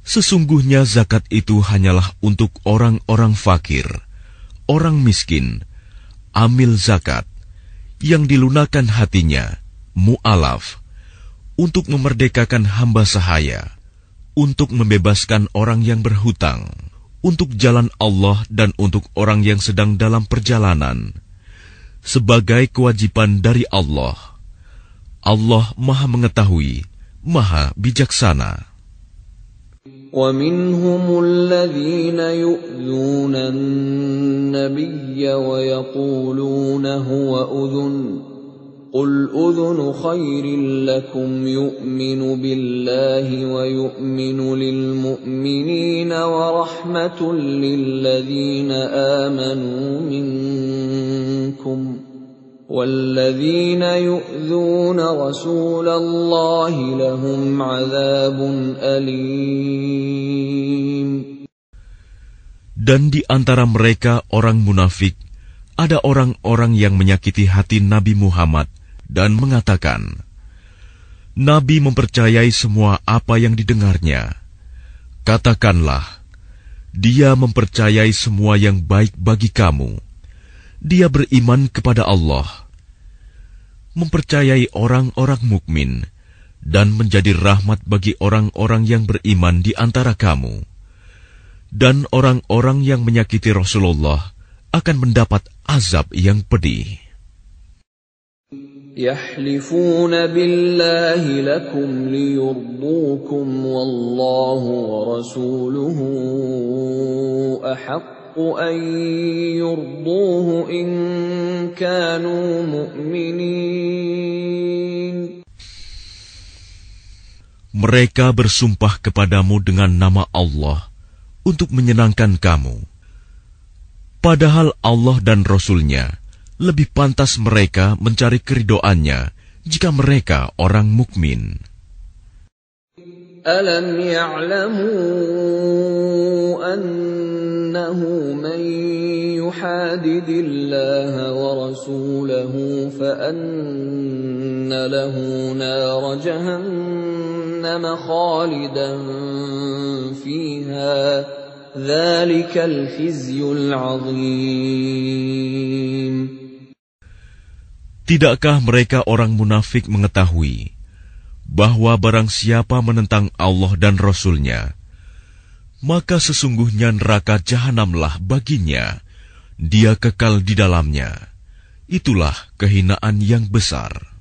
Sesungguhnya zakat itu hanyalah untuk orang-orang fakir, orang miskin, amil zakat, yang dilunakan hatinya, mu'alaf, untuk memerdekakan hamba sahaya, untuk membebaskan orang yang berhutang, untuk jalan Allah dan untuk orang yang sedang dalam perjalanan, sebagai kewajiban dari Allah. Allah Maha Mengetahui, Maha Bijaksana. ومنهم الذين يؤذون النبي ويقولون هو أذن قل أذن خير لكم يؤمن بالله ويؤمن للمؤمنين ورحمة للذين آمنوا منكم والذين يؤذون رسول الله لهم عذاب أليم Dan di antara mereka orang munafik, ada orang-orang yang menyakiti hati Nabi Muhammad dan mengatakan, Nabi mempercayai semua apa yang didengarnya. Katakanlah, dia mempercayai semua yang baik bagi kamu. Dia beriman kepada Allah, mempercayai orang-orang mukmin, dan menjadi rahmat bagi orang-orang yang beriman di antara kamu. Dan orang-orang yang menyakiti Rasulullah akan mendapat azab yang pedih. يحلفون بالله لكم ليرضوكم والله ورسوله احق ان يرضوه ان كانوا مؤمنين Mereka bersumpah kepadamu dengan nama Allah untuk menyenangkan kamu. Padahal Allah dan Rasul-Nya lebih pantas mereka mencari keridoannya jika mereka orang mukmin. Alam ya'lamu annahu man yuhadidillaha wa rasulahu fa anna lahu nar jahannam khalidan fiha dhalikal khizyul azim Tidakkah mereka orang munafik mengetahui bahwa barang siapa menentang Allah dan Rasul-Nya, maka sesungguhnya neraka jahanamlah baginya, dia kekal di dalamnya. Itulah kehinaan yang besar.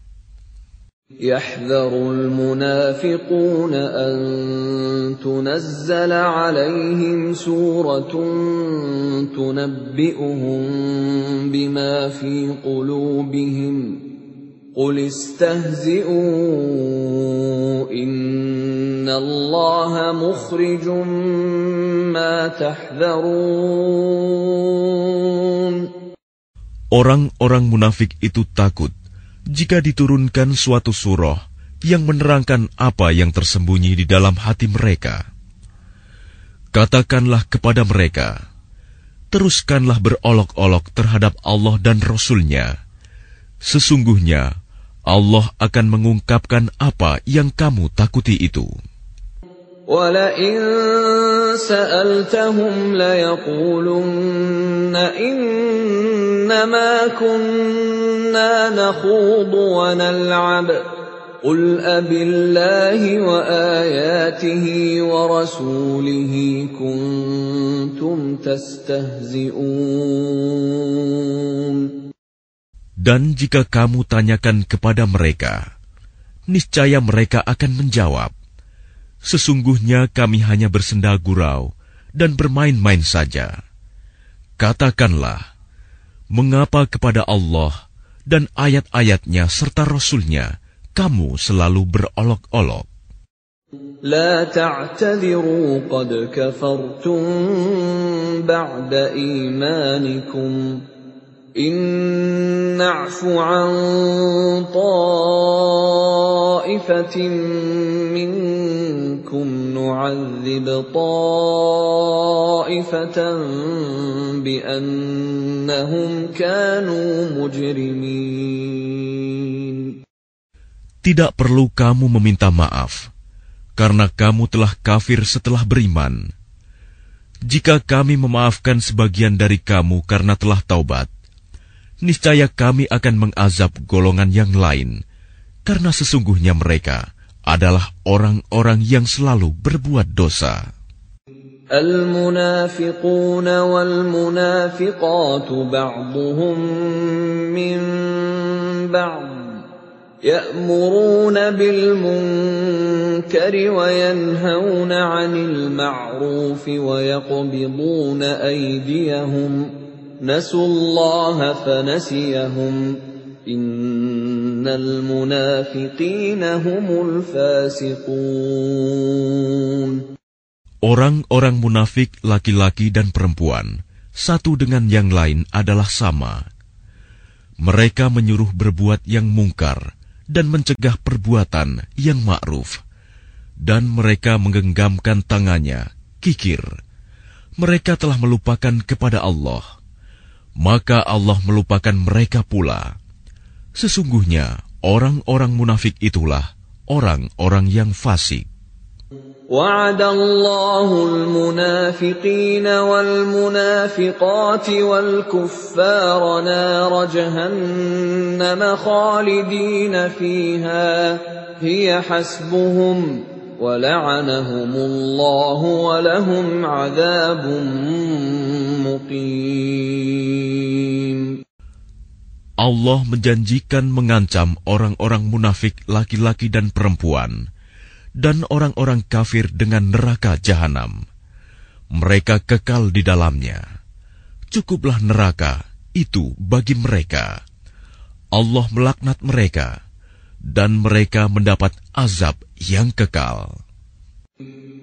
يحذر المنافقون أن تنزل عليهم سورة تنبئهم بما في قلوبهم قل استهزئوا إن الله مخرج ما تحذرون. Orang-orang munafik itu takut jika diturunkan suatu surah yang menerangkan apa yang tersembunyi di dalam hati mereka. Katakanlah kepada mereka, teruskanlah berolok-olok terhadap Allah dan Rasul-Nya. Sesungguhnya Allah akan mengungkapkan apa yang kamu takuti itu. وَلَئِن سَأَلْتَهُمْ لَيَقُولُنَّ إِنَّمَا كُنَّا نَخُوضُ وَنَلْعَبُ. قُلْ أَبِاللَّهِ وَآيَاتِهِ وَرَسُولِهِ كُنتُمْ تَسْتَهْزِئُونَ. Dan jika kamu tanyakan kepada mereka, niscaya mereka akan menjawab, Sesungguhnya kami hanya bersenda gurau dan bermain-main saja. Katakanlah, mengapa kepada Allah dan ayat-ayatnya serta Rasulnya kamu selalu berolok-olok? لا تعتذروا قد كفرتم بعد إيمانكم إن نعف عن طائفة منكم نعذب طائفة بأنهم كانوا مجرمين Tidak perlu kamu meminta maaf, karena kamu telah kafir setelah beriman. Jika kami memaafkan sebagian dari kamu karena telah taubat, niscaya kami akan mengazab golongan yang lain, karena sesungguhnya mereka adalah orang-orang yang selalu berbuat dosa. المنافقون والمنافقات بعضهم من بعض يأمرون بالمنكر وينهون عن المعروف ويقبضون أيديهم نسوا الله فنسيهم Orang-orang munafik laki-laki dan perempuan satu dengan yang lain adalah sama. Mereka menyuruh berbuat yang mungkar dan mencegah perbuatan yang ma'ruf. Dan mereka menggenggamkan tangannya, kikir. Mereka telah melupakan kepada Allah. Maka Allah melupakan mereka pula. Sesungguhnya orang-orang munafik itulah orang-orang yang fasik. وعد الله المنافقين والمنافقات والكفار نار جهنم خالدين فيها هي حسبهم ولعنهم الله ولهم عذاب مقيم Allah menjanjikan mengancam orang-orang munafik laki-laki dan perempuan dan orang-orang kafir dengan neraka jahanam. Mereka kekal di dalamnya. Cukuplah neraka itu bagi mereka. Allah melaknat mereka, dan mereka mendapat azab yang kekal.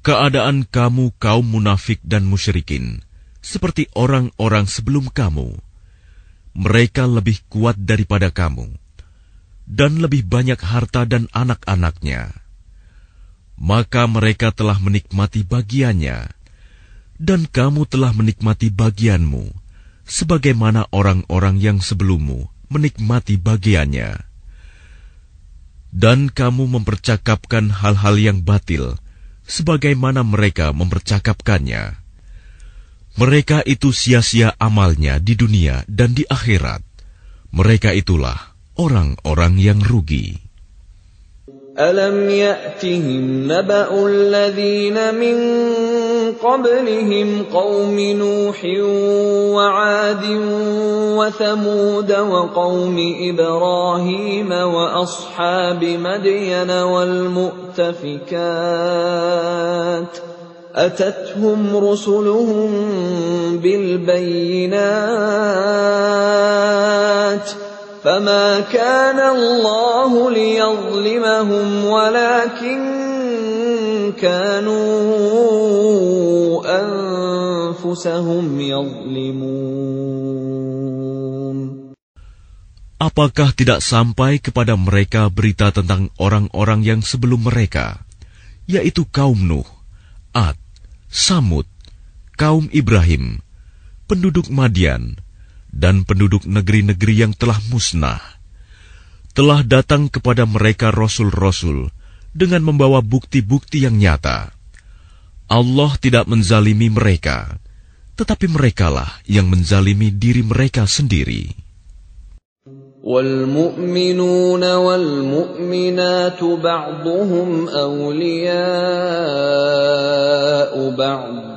Keadaan kamu kaum munafik dan musyrikin seperti orang-orang sebelum kamu. Mereka lebih kuat daripada kamu dan lebih banyak harta dan anak-anaknya. Maka mereka telah menikmati bagiannya dan kamu telah menikmati bagianmu sebagaimana orang-orang yang sebelummu menikmati bagiannya. Dan kamu mempercakapkan hal-hal yang batil, sebagaimana mereka mempercakapkannya. Mereka itu sia-sia amalnya di dunia dan di akhirat. Mereka itulah orang-orang yang rugi. ألم يأتهم نبأ الذين من قبلهم قوم نوح وعاد وثمود وقوم إبراهيم وأصحاب مدين والمؤتفكات أتتهم رسلهم بالبينات ۖ فما كان الله ليظلمهم ولكن كانوا أنفسهم يظلمون Apakah tidak sampai kepada mereka berita tentang orang-orang yang sebelum mereka, yaitu kaum Nuh, Ad, Samud, kaum Ibrahim, penduduk Madian, dan penduduk negeri-negeri yang telah musnah? Telah datang kepada mereka rasul-rasul dengan membawa bukti-bukti yang nyata. Allah tidak menzalimi mereka, tetapi merekalah yang menzalimi diri mereka sendiri. والمؤمنون والمؤمنات بعضهم اولياء بعض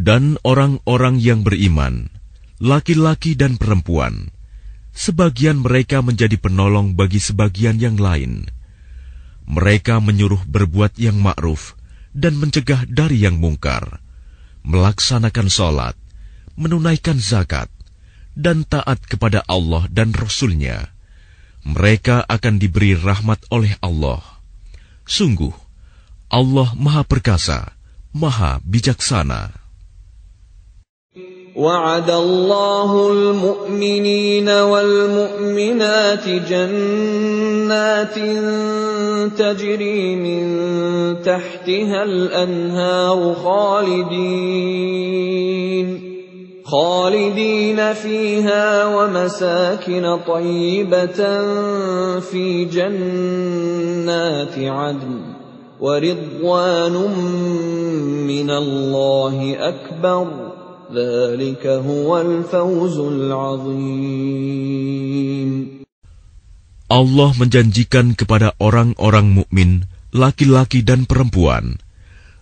Dan orang-orang yang beriman, laki-laki dan perempuan, sebagian mereka menjadi penolong bagi sebagian yang lain. Mereka menyuruh berbuat yang ma'ruf dan mencegah dari yang mungkar melaksanakan sholat, menunaikan zakat, dan taat kepada Allah dan Rasul-Nya, mereka akan diberi rahmat oleh Allah. Sungguh, Allah Maha Perkasa, Maha Bijaksana. وعد الله المؤمنين والمؤمنات جنات تجري من تحتها الأنهار خالدين خالدين فيها ومساكن طيبة في جنات عدن ورضوان من الله أكبر. Allah menjanjikan kepada orang-orang mukmin, laki-laki dan perempuan,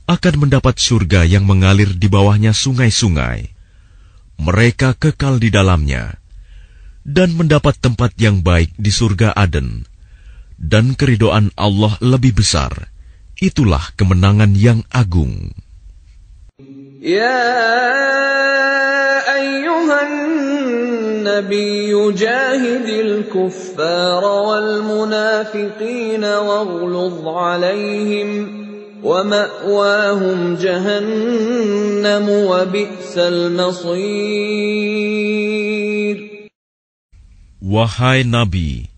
akan mendapat surga yang mengalir di bawahnya sungai-sungai. Mereka kekal di dalamnya dan mendapat tempat yang baik di surga Aden. Dan keridoan Allah lebih besar. Itulah kemenangan yang agung. يا أيها النبي جاهد الكفار والمنافقين واغلظ عليهم ومأواهم جهنم وبئس المصير. Wahai Nabi,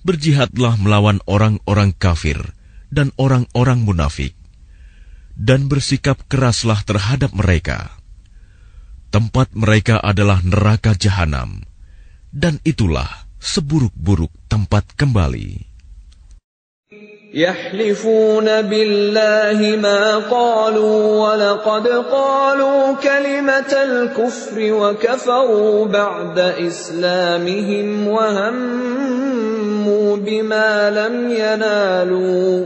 berjihadlah melawan orang-orang kafir dan orang-orang munafik. dan bersikap keraslah terhadap mereka. Tempat mereka adalah neraka jahanam, dan itulah seburuk-buruk tempat kembali. يحلفون بالله ما قالوا ولقد قالوا كلمة الكفر وكفروا بعد إسلامهم وهموا بما لم ينالوا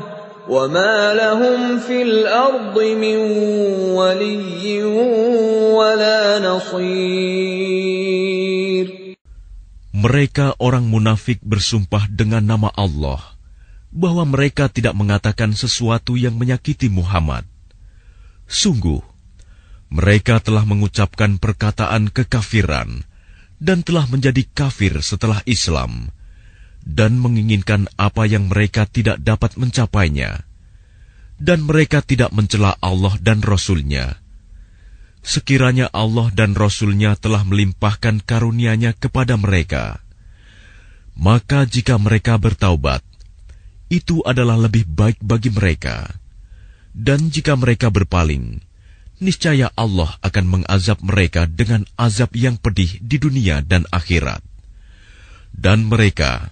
وما لهم في الأرض من ولي ولا نصير Mereka orang munafik bersumpah dengan nama Allah bahwa mereka tidak mengatakan sesuatu yang menyakiti Muhammad. Sungguh, mereka telah mengucapkan perkataan kekafiran dan telah menjadi kafir setelah Islam dan menginginkan apa yang mereka tidak dapat mencapainya, dan mereka tidak mencela Allah dan Rasul-Nya. Sekiranya Allah dan Rasul-Nya telah melimpahkan karunia-Nya kepada mereka, maka jika mereka bertaubat, itu adalah lebih baik bagi mereka. Dan jika mereka berpaling, niscaya Allah akan mengazab mereka dengan azab yang pedih di dunia dan akhirat. Dan mereka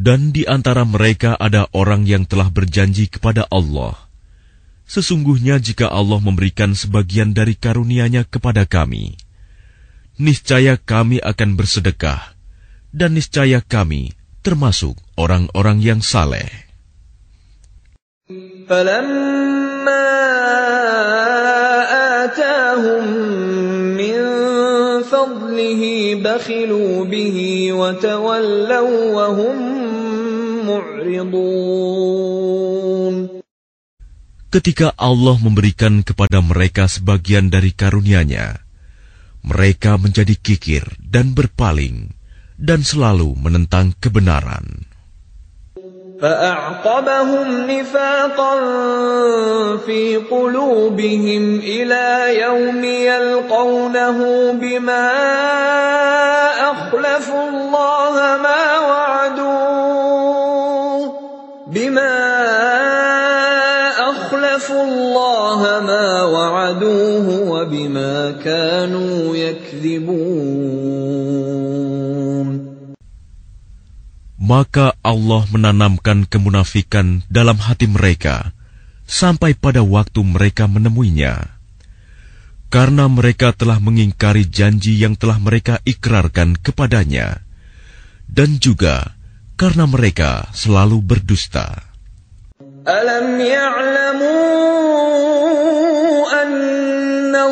Dan di antara mereka ada orang yang telah berjanji kepada Allah, Sesungguhnya jika Allah memberikan sebagian dari karunia-Nya kepada kami, niscaya kami akan bersedekah, dan niscaya kami termasuk orang-orang yang saleh. فلما آتاهم من فضله بخلوا به وتولوا وهم معرضون Ketika Allah memberikan kepada mereka sebagian dari karunia-Nya, mereka menjadi kikir dan berpaling dan selalu menentang kebenaran. فأعقبهم نفاقا في قلوبهم إلى يوم يلقونه بما أخلفوا الله ما وعدوه بما أخلفوا الله ما وعدوه وبما كانوا يكذبون Maka Allah menanamkan kemunafikan dalam hati mereka sampai pada waktu mereka menemuinya. Karena mereka telah mengingkari janji yang telah mereka ikrarkan kepadanya. Dan juga karena mereka selalu berdusta. Alam ya'lamu anna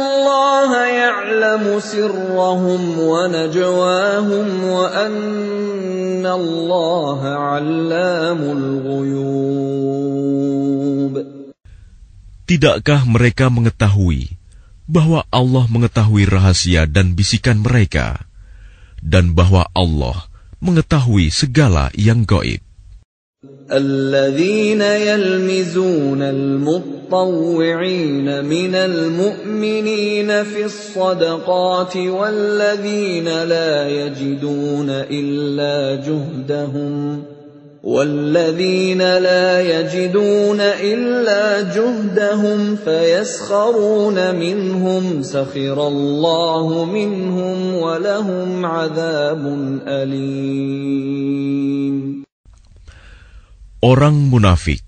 ya'lamu sirrahum wa najwahum wa anna 'allamul ghuyub. Tidakkah mereka mengetahui bahwa Allah mengetahui rahasia dan bisikan mereka dan bahwa Allah mengetahui segala yang gaib? الذين يلمزون المطوعين من المؤمنين في الصدقات والذين لا يجدون إلا جهدهم والذين لا يجدون إلا جهدهم فيسخرون منهم سخر الله منهم ولهم عذاب أليم Orang munafik,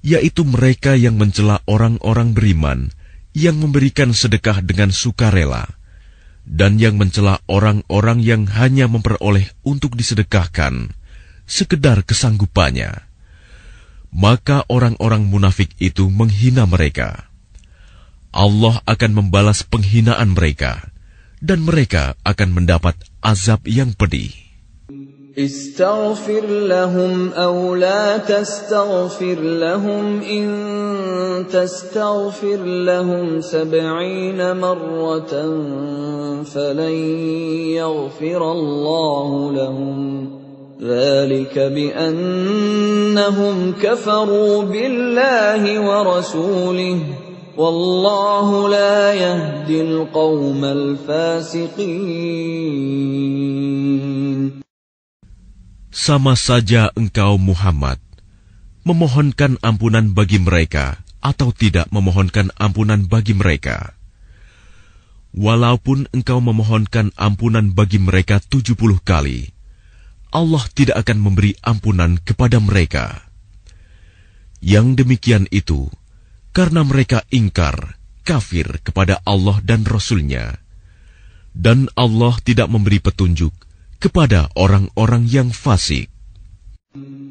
yaitu mereka yang mencela orang-orang beriman yang memberikan sedekah dengan sukarela, dan yang mencela orang-orang yang hanya memperoleh untuk disedekahkan, sekedar kesanggupannya. Maka orang-orang munafik itu menghina mereka. Allah akan membalas penghinaan mereka, dan mereka akan mendapat azab yang pedih. استغفر لهم أو لا تستغفر لهم إن تستغفر لهم سبعين مرة فلن يغفر الله لهم ذلك بأنهم كفروا بالله ورسوله والله لا يهدي القوم الفاسقين Sama saja engkau Muhammad memohonkan ampunan bagi mereka atau tidak memohonkan ampunan bagi mereka. Walaupun engkau memohonkan ampunan bagi mereka tujuh puluh kali, Allah tidak akan memberi ampunan kepada mereka. Yang demikian itu karena mereka ingkar, kafir kepada Allah dan Rasul-Nya. Dan Allah tidak memberi petunjuk kepada orang-orang yang fasik.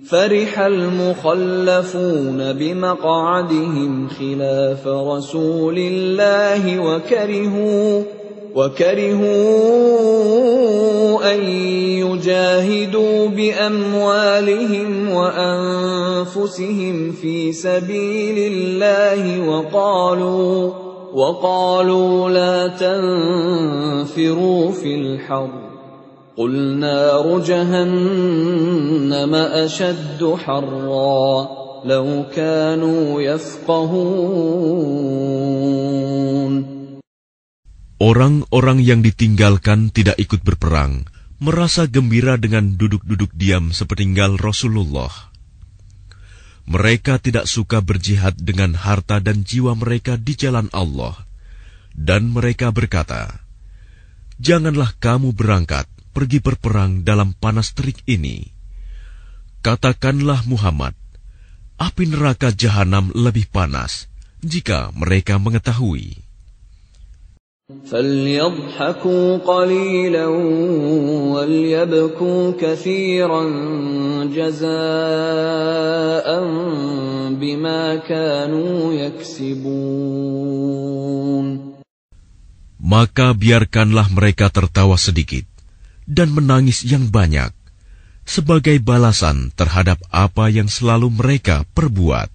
فرح المخلفون بمقعدهم خلاف رسول الله وكرهوا وكرهوا أن يجاهدوا بأموالهم وأنفسهم في سبيل الله وقالوا وقالوا لا تنفروا في الحرب قل نار جهنم أشد حرا. لو كانوا يفقهون. Orang-orang yang ditinggalkan tidak ikut berperang, merasa gembira dengan duduk-duduk diam sepeninggal Rasulullah. Mereka tidak suka berjihad dengan harta dan jiwa mereka di jalan Allah. Dan mereka berkata, Janganlah kamu berangkat pergi berperang dalam panas terik ini. Katakanlah Muhammad, api neraka jahanam lebih panas jika mereka mengetahui. فليضحكوا قليلا وليبكوا كثيرا جزاء بما كانوا يكسبون Maka biarkanlah mereka tertawa sedikit dan menangis yang banyak sebagai balasan terhadap apa yang selalu mereka perbuat.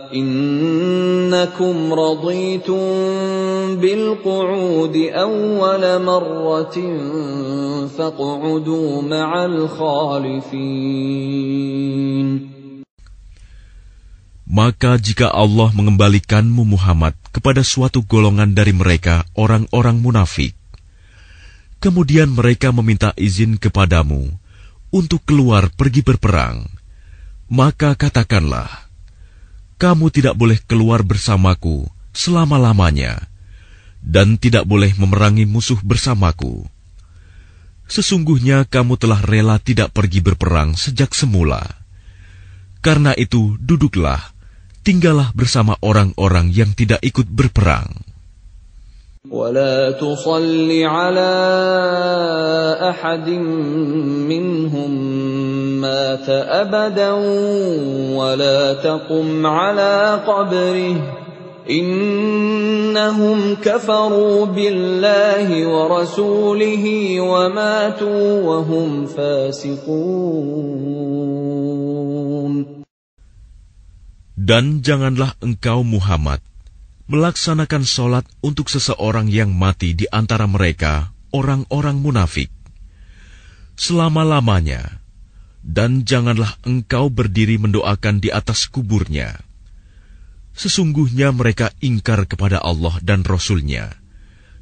إنكم رضيتم بالقعود أول مرة فاقعدوا مع الخالفين Maka jika Allah mengembalikanmu Muhammad kepada suatu golongan dari mereka orang-orang munafik, kemudian mereka meminta izin kepadamu untuk keluar pergi berperang, maka katakanlah, kamu tidak boleh keluar bersamaku selama-lamanya, dan tidak boleh memerangi musuh bersamaku. Sesungguhnya kamu telah rela tidak pergi berperang sejak semula. Karena itu, duduklah, tinggallah bersama orang-orang yang tidak ikut berperang. ولا تصل على أحد منهم مات أبدا ولا تقم على قبره. إنهم كفروا بالله ورسوله وماتوا وهم فاسقون. Dan janganlah engkau Muhammad melaksanakan sholat untuk seseorang yang mati di antara mereka, orang-orang munafik, selama-lamanya, dan janganlah engkau berdiri mendoakan di atas kuburnya. Sesungguhnya mereka ingkar kepada Allah dan Rasul-Nya,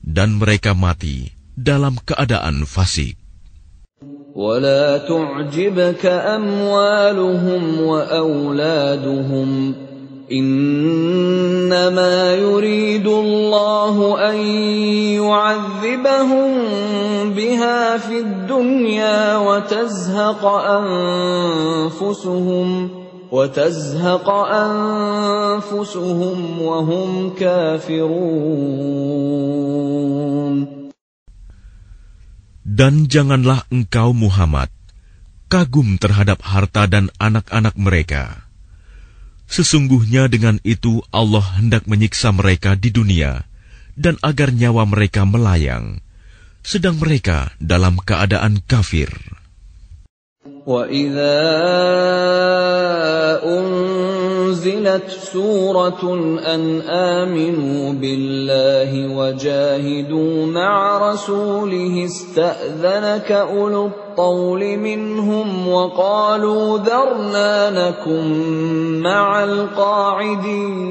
dan mereka mati dalam keadaan fasik. ولا تعجبك أموالهم وأولادهم إنما يريد الله أن يعذبهم بها في الدنيا وتزهق أنفسهم وتزهق أنفسهم وهم كافرون Dan janganlah engkau Muhammad kagum terhadap harta dan anak-anak mereka. Sesungguhnya dengan itu Allah hendak menyiksa mereka di dunia dan agar nyawa mereka melayang, sedang mereka dalam keadaan kafir. وَإِذَا أُنزِلَتْ سُورَةٌ أَنْ آمِنُوا بِاللَّهِ وَجَاهِدُوا مَعَ رَسُولِهِ اسْتَأْذَنَكَ أُولُو الطَّوْلِ مِنْهُمْ وَقَالُوا ذَرْنَا نَكُن مَّعَ الْقَاعِدِينَ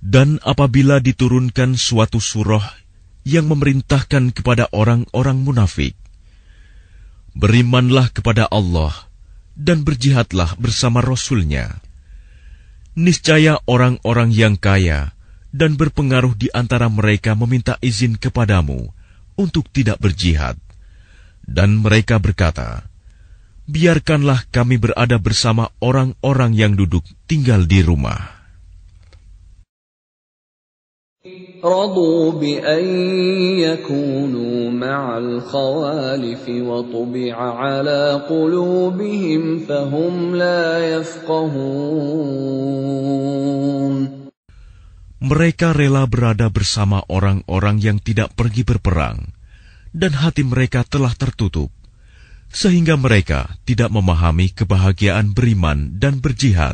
Dan apabila diturunkan suatu surah yang memerintahkan kepada orang-orang munafik, berimanlah kepada Allah dan berjihadlah bersama Rasul-Nya. Niscaya orang-orang yang kaya dan berpengaruh di antara mereka meminta izin kepadamu untuk tidak berjihad. Dan mereka berkata, Biarkanlah kami berada bersama orang-orang yang duduk tinggal di rumah. رضوا بأن يكونوا مع الخوالف وطبع على قلوبهم فهم لا يفقهون Mereka rela berada bersama orang-orang yang tidak pergi berperang, dan hati mereka telah tertutup, sehingga mereka tidak memahami kebahagiaan beriman dan berjihad.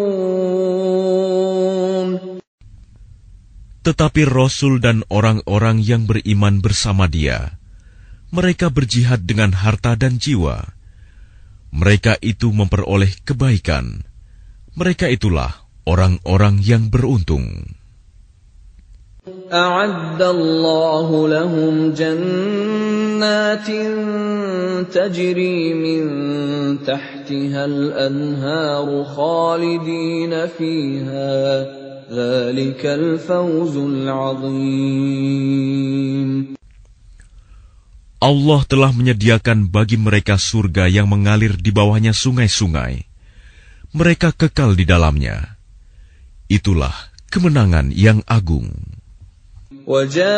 Tetapi Rasul dan orang-orang yang beriman bersama dia, mereka berjihad dengan harta dan jiwa. Mereka itu memperoleh kebaikan. Mereka itulah orang-orang yang beruntung. أعد الله لهم جنات تجري من تحتها الأنهار خالدين فيها Allah telah menyediakan bagi mereka surga yang mengalir di bawahnya sungai-sungai. Mereka kekal di dalamnya. Itulah kemenangan yang agung. وجاء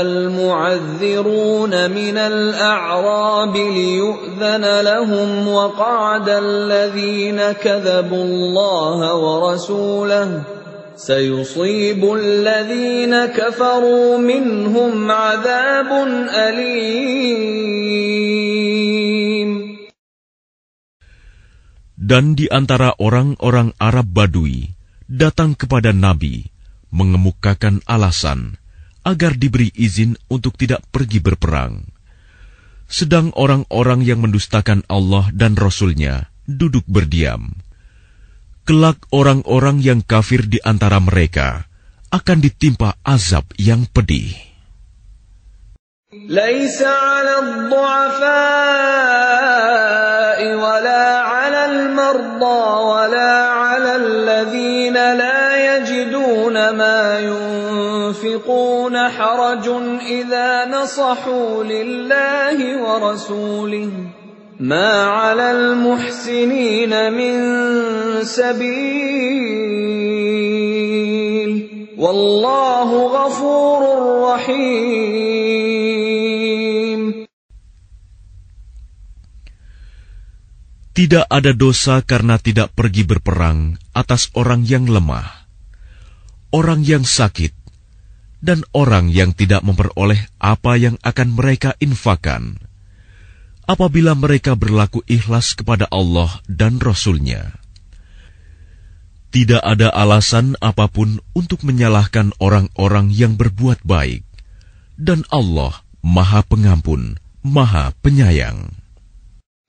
المعذرون من الأعراب ليؤذن لهم وقعد الذين كذبوا الله ورسوله سيصيب الذين كفروا منهم عذاب أليم. Dan di antara orang-orang Arab Badui datang kepada Nabi mengemukakan alasan agar diberi izin untuk tidak pergi berperang. Sedang orang-orang yang mendustakan Allah dan Rasul-Nya duduk berdiam. Kelak orang-orang yang kafir di antara mereka akan ditimpa azab yang pedih. ليس على الضعفاء ولا على المرضى ولا ما ينفقون حرج إذا نصحوا لله ورسوله ما على المحسنين من سبيل والله غفور رحيم Tidak ada dosa karena tidak pergi berperang atas orang yang lemah, orang yang sakit, dan orang yang tidak memperoleh apa yang akan mereka infakan. Apabila mereka berlaku ikhlas kepada Allah dan Rasul-Nya. Tidak ada alasan apa pun untuk menyalahkan orang-orang yang berbuat baik. Dan Allah Maha Pengampun, Maha Penyayang.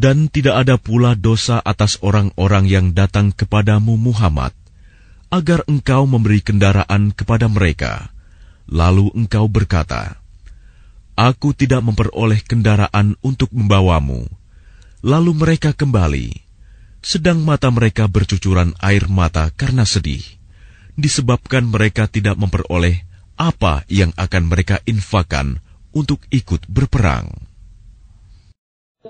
Dan tidak ada pula dosa atas orang-orang yang datang kepadamu Muhammad, agar engkau memberi kendaraan kepada mereka. Lalu engkau berkata, Aku tidak memperoleh kendaraan untuk membawamu. Lalu mereka kembali, sedang mata mereka bercucuran air mata karena sedih, disebabkan mereka tidak memperoleh apa yang akan mereka infakan untuk ikut berperang.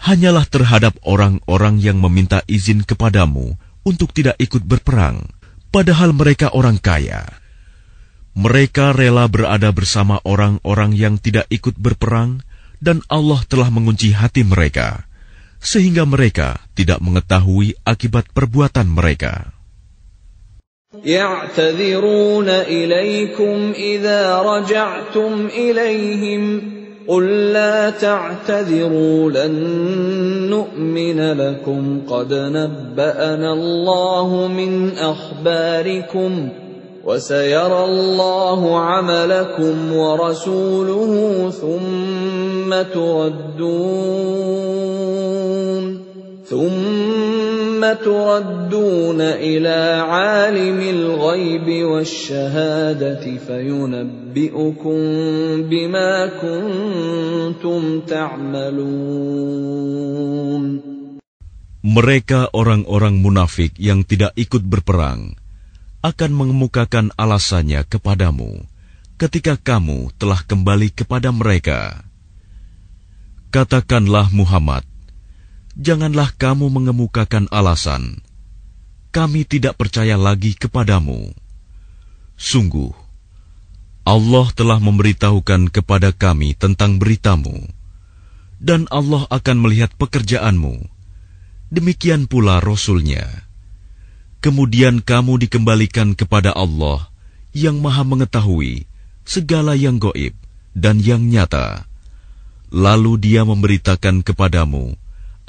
hanyalah terhadap orang-orang yang meminta izin kepadamu untuk tidak ikut berperang, padahal mereka orang kaya. Mereka rela berada bersama orang-orang yang tidak ikut berperang, dan Allah telah mengunci hati mereka, sehingga mereka tidak mengetahui akibat perbuatan mereka. يعتذرون إليكم إذا رجعتم إليهم قل لا تعتذروا لن نؤمن لكم قد نبأنا الله من أخباركم وسيرى الله عملكم ورسوله ثم تردون ثم تردون إلى عالم الغيب والشهادة فينبئكم بما كنتم تعملون Mereka orang-orang munafik yang tidak ikut berperang akan mengemukakan alasannya kepadamu ketika kamu telah kembali kepada mereka. Katakanlah Muhammad, janganlah kamu mengemukakan alasan, kami tidak percaya lagi kepadamu. Sungguh, Allah telah memberitahukan kepada kami tentang beritamu, dan Allah akan melihat pekerjaanmu. Demikian pula Rasulnya. Kemudian kamu dikembalikan kepada Allah yang maha mengetahui segala yang goib dan yang nyata. Lalu dia memberitakan kepadamu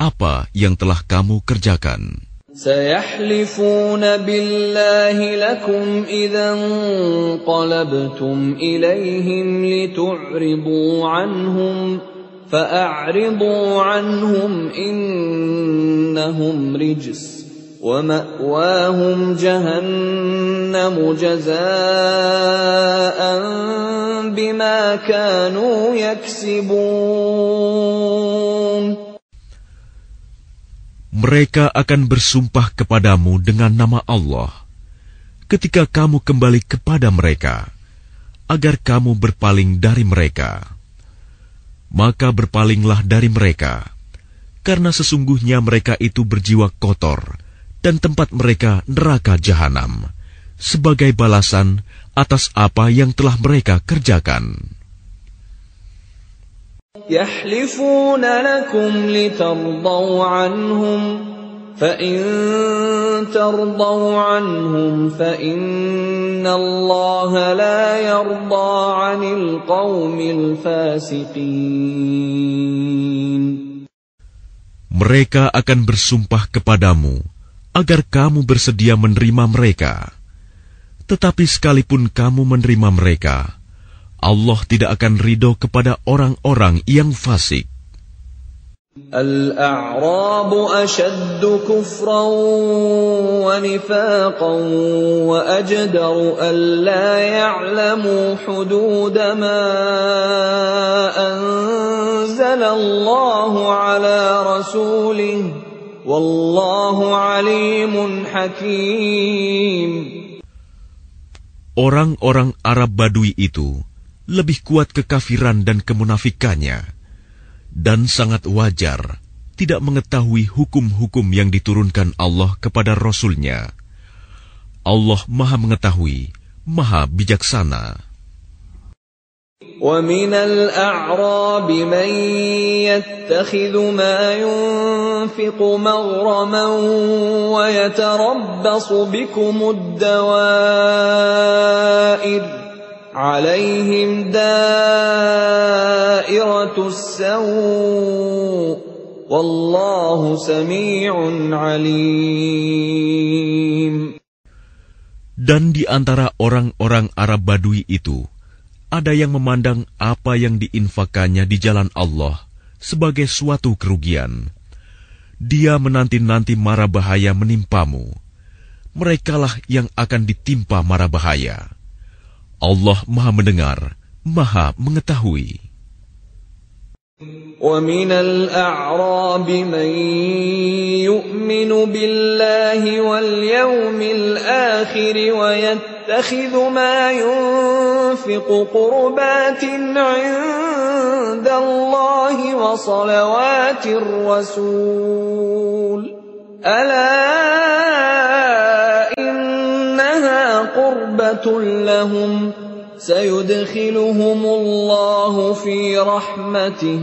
apa yang telah kamu kerjakan. سيحلفون بالله لكم إذا انقلبتم إليهم لتعرضوا عنهم فأعرضوا عنهم إنهم رجس ومأواهم جهنم جزاء بما كانوا يكسبون Mereka akan bersumpah kepadamu dengan nama Allah ketika kamu kembali kepada mereka, agar kamu berpaling dari mereka. Maka berpalinglah dari mereka, karena sesungguhnya mereka itu berjiwa kotor dan tempat mereka neraka jahanam, sebagai balasan atas apa yang telah mereka kerjakan. يحلفون لكم لترضوا عنهم فإن ترضوا عنهم فإن الله لا يرضى عن القوم الفاسقين Mereka akan bersumpah kepadamu agar kamu bersedia menerima mereka. Tetapi sekalipun kamu menerima mereka, Allah tidak akan ridho kepada orang-orang yang fasik. الأعراب أشد كفرا ونفاقا وأجدر ألا يعلموا حدود ما أنزل الله على رسوله والله عليم حكيم Orang-orang Arab Badui itu lebih kuat kekafiran dan kemunafikannya, dan sangat wajar tidak mengetahui hukum-hukum yang diturunkan Allah kepada Rasul-Nya. Allah Maha Mengetahui, Maha Bijaksana. ومن الأعراب من يتخذ ما ينفق مغرما ويتربص بكم الدوائر عليهم دائرة السوء والله سميع عليم Dan di antara orang-orang Arab Badui itu, ada yang memandang apa yang diinfakannya di jalan Allah sebagai suatu kerugian. Dia menanti-nanti mara bahaya menimpamu. Merekalah yang akan ditimpa mara bahaya. Allah Maha Mendengar, Maha Mengetahui. ومن الأعراب من يؤمن بالله واليوم الآخر ويتبع يتخذ ما ينفق قربات عند الله وصلوات الرسول ألا قربة لهم سيدخلهم الله في رحمته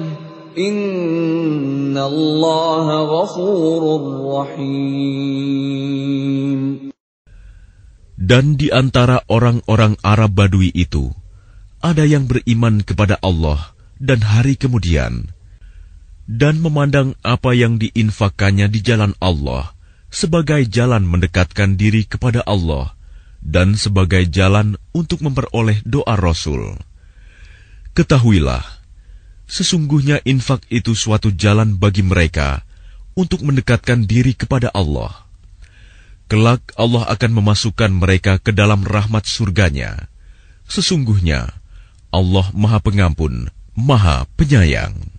إن الله غفور رحيم Dan di antara orang-orang Arab Badui itu, ada yang beriman kepada Allah dan hari kemudian, dan memandang apa yang diinfakannya di jalan Allah sebagai jalan mendekatkan diri kepada Allah dan sebagai jalan untuk memperoleh doa Rasul. Ketahuilah, sesungguhnya infak itu suatu jalan bagi mereka untuk mendekatkan diri kepada Allah. Kelak Allah akan memasukkan mereka ke dalam rahmat surganya. Sesungguhnya Allah Maha Pengampun, Maha Penyayang.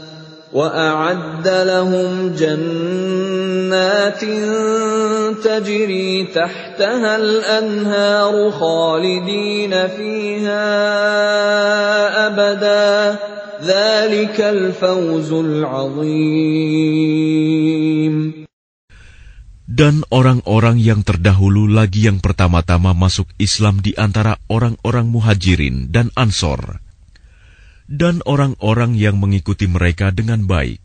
وأعد لهم جنات تجري تحتها الأنهار خالدين فيها أبدا ذلك الفوز العظيم Dan orang-orang yang terdahulu lagi yang pertama-tama masuk Islam di antara orang-orang muhajirin dan ansor. dan orang-orang yang mengikuti mereka dengan baik.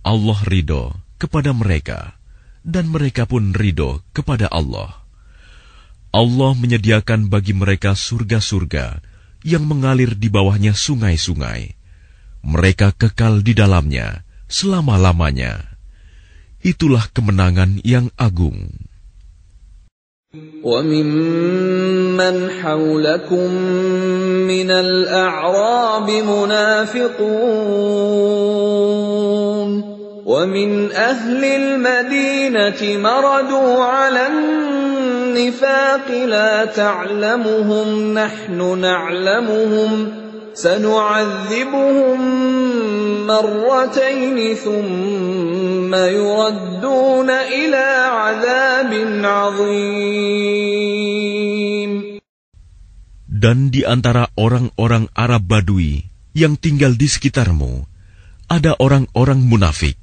Allah ridho kepada mereka, dan mereka pun ridho kepada Allah. Allah menyediakan bagi mereka surga-surga yang mengalir di bawahnya sungai-sungai. Mereka kekal di dalamnya selama-lamanya. Itulah kemenangan yang agung. وممن حولكم من الأعراب منافقون ومن أهل المدينة مردوا على النفاق لا تعلمهم نحن نعلمهم سنعذبهم مرتين ثم يردون إلى عذاب عظيم Dan di antara orang-orang Arab Badui yang tinggal di sekitarmu, ada orang-orang munafik.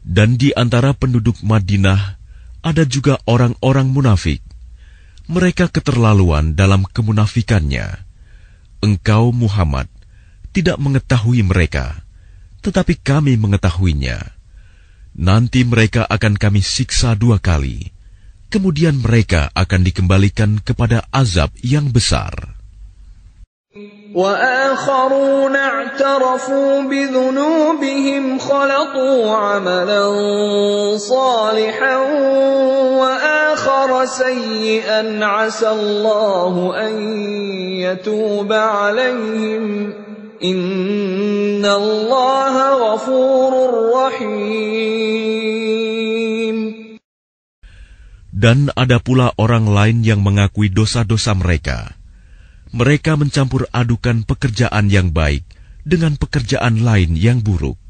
Dan di antara penduduk Madinah, ada juga orang-orang munafik. Mereka keterlaluan dalam kemunafikannya. Engkau, Muhammad, tidak mengetahui mereka, tetapi kami mengetahuinya. Nanti mereka akan kami siksa dua kali, kemudian mereka akan dikembalikan kepada azab yang besar. وآخرون اعترفوا بذنوبهم خلطوا عملا صالحا وآخر سيئا عسى الله أن يتوب عليهم إن الله غفور رحيم Dan ada pula orang lain yang mengakui dosa-dosa mereka. Mereka mencampur adukan pekerjaan yang baik dengan pekerjaan lain yang buruk.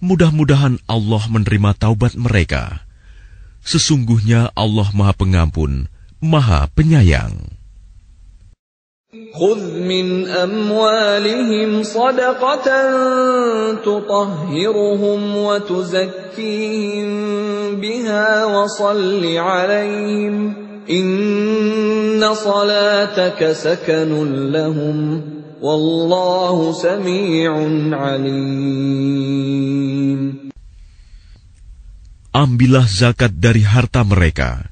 Mudah-mudahan Allah menerima taubat mereka. Sesungguhnya Allah Maha Pengampun, Maha Penyayang. خذ من أموالهم صدقة تطهرهم وتزكيهم بها وصل عليهم إن صلاتك سكن لهم والله سميع عليم Ambillah zakat dari harta mereka,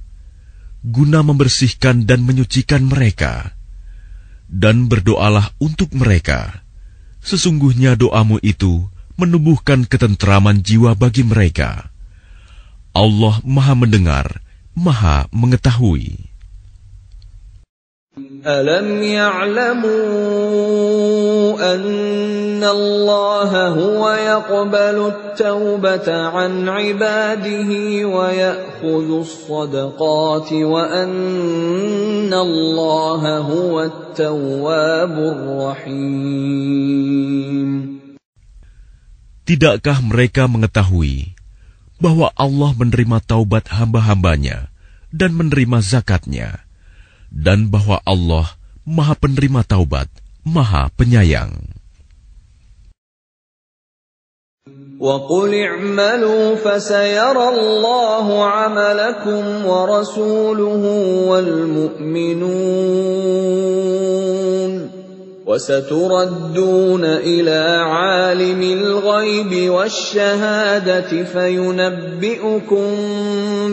guna membersihkan dan menyucikan mereka, dan berdoalah untuk mereka. Sesungguhnya doamu itu menumbuhkan ketentraman jiwa bagi mereka. Allah Maha Mendengar, Maha Mengetahui. ألم يعلموا أن الله هو يقبل التوبة عن عباده ويأخذ الصدقات وأن الله هو التواب الرحيم Tidakkah mereka mengetahui bahwa Allah menerima taubat hamba-hambanya dan menerima zakatnya, dan bahwa Allah Maha Penerima Taubat, Maha Penyayang. وقل اعملوا فسيرى الله عملكم ورسوله والمؤمنون وستردون إلى عالم الغيب والشهادة فينبئكم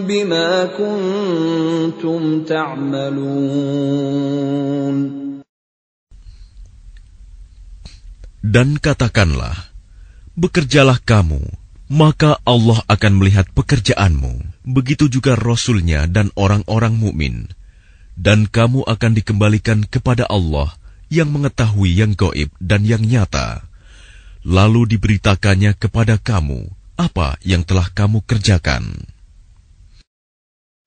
بما كنتم تعملون Dan katakanlah, bekerjalah kamu, maka Allah akan melihat pekerjaanmu. Begitu juga Rasulnya dan orang-orang mukmin, dan kamu akan dikembalikan kepada Allah yang mengetahui yang goib dan yang nyata. Lalu diberitakannya kepada kamu apa yang telah kamu kerjakan.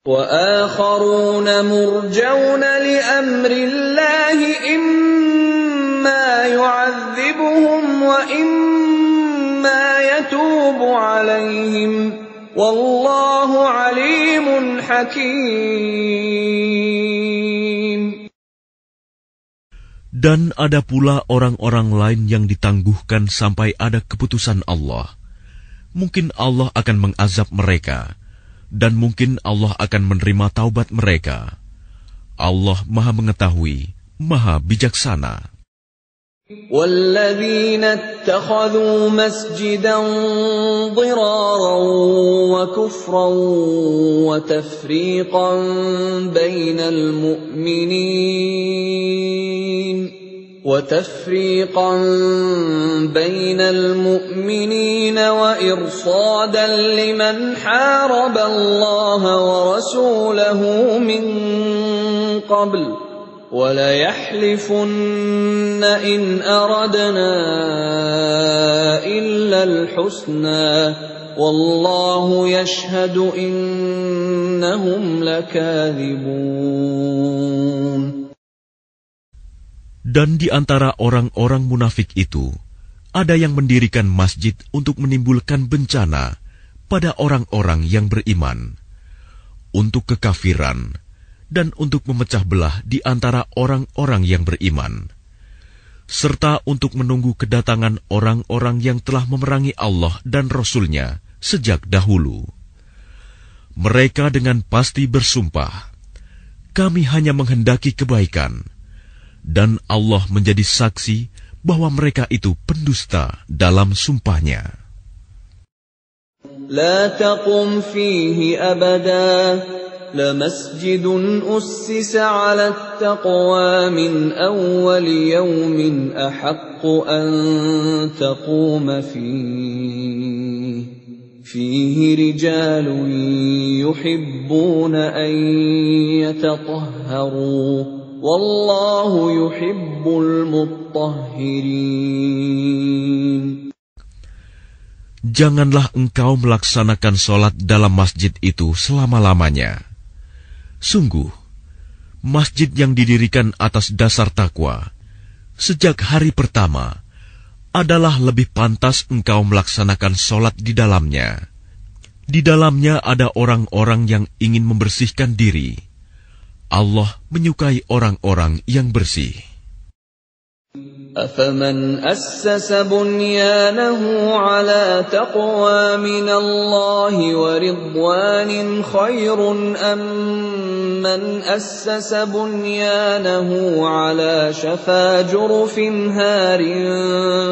وآخرون مرجون لأمر الله إما يعذبهم وإما يتوب عليهم والله عليم حكيم Dan ada pula orang-orang lain yang ditangguhkan sampai ada keputusan Allah. Mungkin Allah akan mengazab mereka, dan mungkin Allah akan menerima taubat mereka. Allah Maha Mengetahui, Maha Bijaksana. والذين اتخذوا مسجدا ضرارا وكفرا وتفريقا بين المؤمنين وتفريقا بين المؤمنين وإرصادا لمن حارب الله ورسوله من قبل وليحلفن إن أردنا إلا الحسنى والله يشهد إنهم لكاذبون Dan di antara orang-orang munafik itu, ada yang mendirikan masjid untuk menimbulkan bencana pada orang-orang yang beriman, untuk kekafiran, dan untuk memecah belah di antara orang-orang yang beriman, serta untuk menunggu kedatangan orang-orang yang telah memerangi Allah dan Rasul-Nya sejak dahulu. Mereka dengan pasti bersumpah, kami hanya menghendaki kebaikan, dan Allah menjadi saksi bahwa mereka itu pendusta dalam sumpahnya. لا تقم فيه أبدا لمسجد أسس على التقوى من أول يوم أحق أن تقوم فيه فيه رجال يحبون أن يتطهروا Wallahu yuhibbul muttahirin. Janganlah engkau melaksanakan sholat dalam masjid itu selama-lamanya. Sungguh, masjid yang didirikan atas dasar takwa sejak hari pertama adalah lebih pantas engkau melaksanakan sholat di dalamnya. Di dalamnya ada orang-orang yang ingin membersihkan diri Allah menyukai orang-orang yang bersih. أفمن أسس بنيانه على تقوى من الله ورضوان خير أم من أسس بنيانه على شفا جرف هار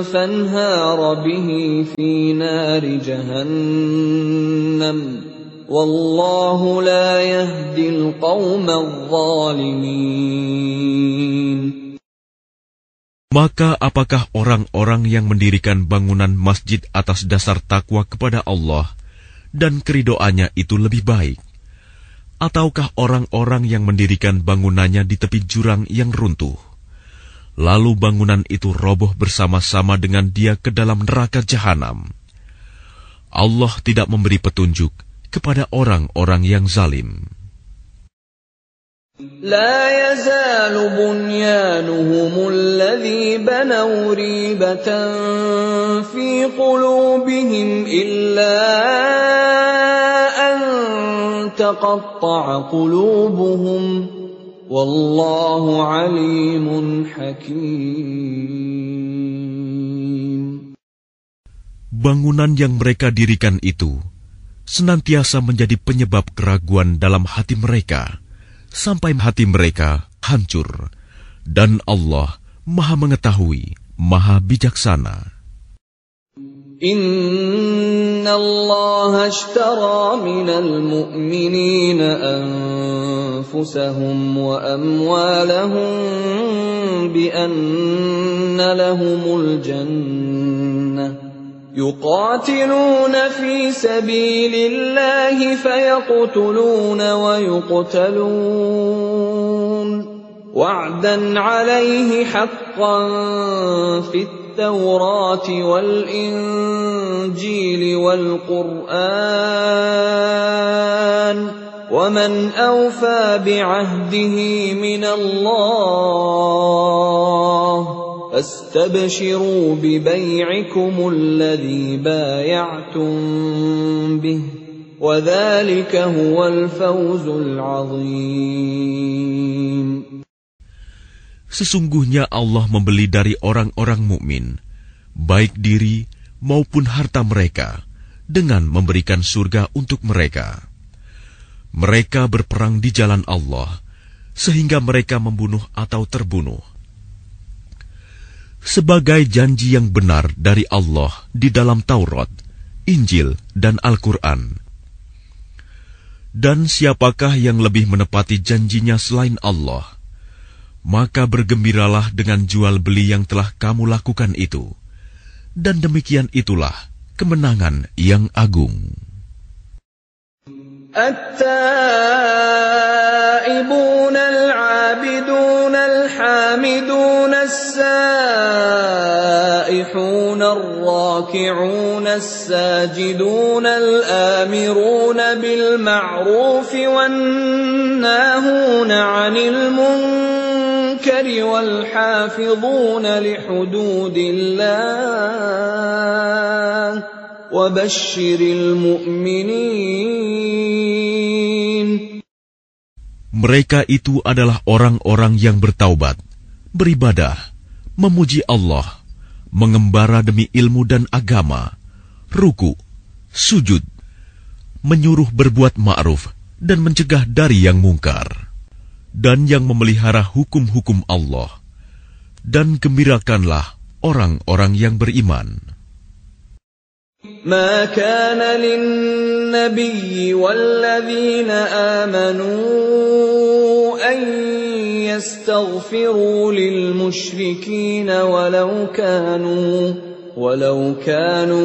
فانهار به في نار جهنم Wallahu la yahdil zalimin. Maka apakah orang-orang yang mendirikan bangunan masjid atas dasar takwa kepada Allah dan keridoanya itu lebih baik? Ataukah orang-orang yang mendirikan bangunannya di tepi jurang yang runtuh? Lalu bangunan itu roboh bersama-sama dengan dia ke dalam neraka jahanam. Allah tidak memberi petunjuk kepada orang-orang yang zalim. لا يزال بنيانهم الذي بنوا ريبة في قلوبهم إلا أن تقطع قلوبهم والله عليم حكيم Bangunan yang mereka dirikan itu senantiasa menjadi penyebab keraguan dalam hati mereka sampai hati mereka hancur, dan Allah Maha Mengetahui, Maha Bijaksana. إن الله اشترى من المؤمنين أنفسهم وأموالهم بأن لهم الجنة يقاتلون في سبيل الله فيقتلون ويقتلون. وعدا عليه حقا في التوراة والإنجيل والقرآن. ومن أوفى بعهده من الله فاستبشروا ببيعكم الذي بايعتم به وذلك هو الفوز العظيم Sesungguhnya Allah membeli dari orang-orang mukmin, baik diri maupun harta mereka, dengan memberikan surga untuk mereka. Mereka berperang di jalan Allah, sehingga mereka membunuh atau terbunuh. Sebagai janji yang benar dari Allah di dalam Taurat, Injil, dan Al-Quran. Dan siapakah yang lebih menepati janjinya selain Allah? maka bergembiralah dengan jual beli yang telah kamu lakukan itu, dan demikian itulah kemenangan yang agung. التائبون العابدون الحامدون السائحون الراكعون الساجدون الآمرون بالمعروف والناهون عن المنكر والحافظون لحدود الله وبشر المؤمنين. Mereka itu adalah orang-orang yang bertaubat, beribadah, memuji Allah, mengembara demi ilmu dan agama, ruku, sujud, menyuruh berbuat ma'ruf dan mencegah dari yang mungkar, dan yang memelihara hukum-hukum Allah. Dan gembirakanlah orang-orang yang beriman. ما كان للنبي والذين آمنوا أن يستغفروا للمشركين ولو كانوا ولو كانوا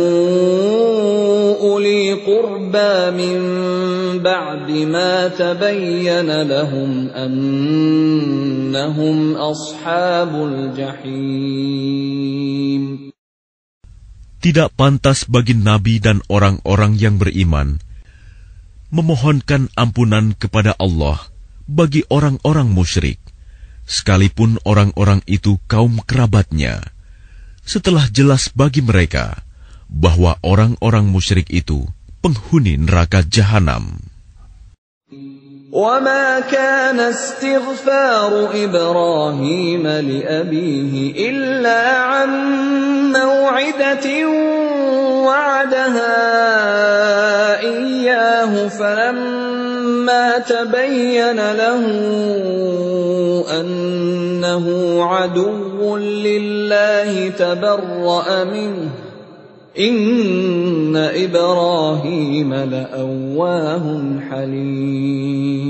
أولي قربى من بعد ما تبين لهم أنهم أصحاب الجحيم Tidak pantas bagi nabi dan orang-orang yang beriman memohonkan ampunan kepada Allah bagi orang-orang musyrik, sekalipun orang-orang itu kaum kerabatnya, setelah jelas bagi mereka bahwa orang-orang musyrik itu penghuni neraka jahanam. وما كان استغفار إبراهيم لأبيه إلا عن موعدة وعدها إياه فلما تبين له أنه عدو لله تبرأ منه إن إبراهيم لأواه حليم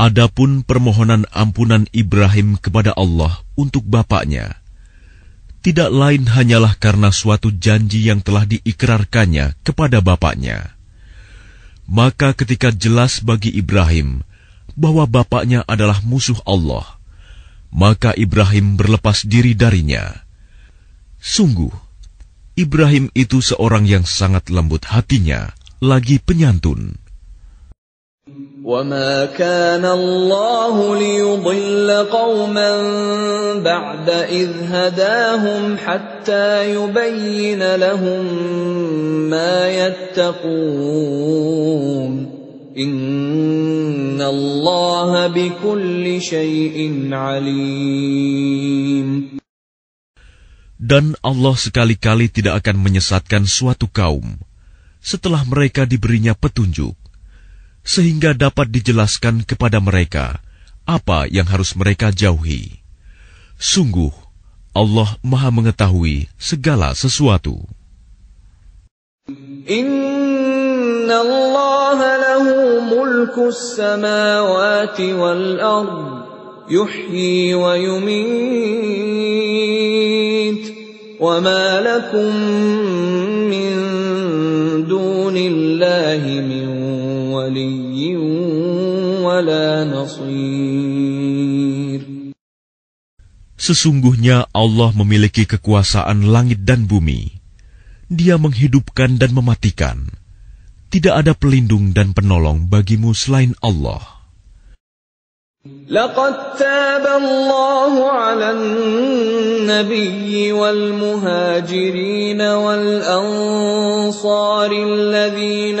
Adapun permohonan ampunan Ibrahim kepada Allah untuk bapaknya, tidak lain hanyalah karena suatu janji yang telah diikrarkannya kepada bapaknya. Maka ketika jelas bagi Ibrahim bahwa bapaknya adalah musuh Allah, maka Ibrahim berlepas diri darinya. Sungguh, Ibrahim itu seorang yang sangat lembut hatinya, lagi penyantun. وما كان الله ليضل قوما بعد إذ هداهم حتى يبين لهم ما يتقون إن الله بكل شيء عليم Dan Allah sekali-kali tidak akan menyesatkan suatu kaum setelah mereka diberinya petunjuk sehingga dapat dijelaskan kepada mereka apa yang harus mereka jauhi. Sungguh, Allah Maha Mengetahui segala sesuatu. Inna Allah lahu mulku samawati wal ard yuhyi wa yumit wa ma lakum min dunillahi min Sesungguhnya Allah memiliki kekuasaan langit dan bumi. Dia menghidupkan dan mematikan. Tidak ada pelindung dan penolong bagimu selain Allah. لقد تاب الله على النبي والمهاجرين والأنصار الذين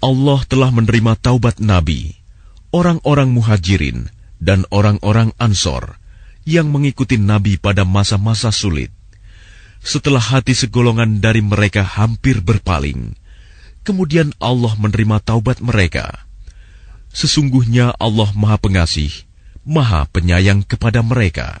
Allah telah menerima taubat Nabi, orang-orang muhajirin, dan orang-orang Ansor yang mengikuti Nabi pada masa-masa sulit. Setelah hati segolongan dari mereka hampir berpaling, kemudian Allah menerima taubat mereka. Sesungguhnya Allah Maha Pengasih, Maha Penyayang kepada mereka.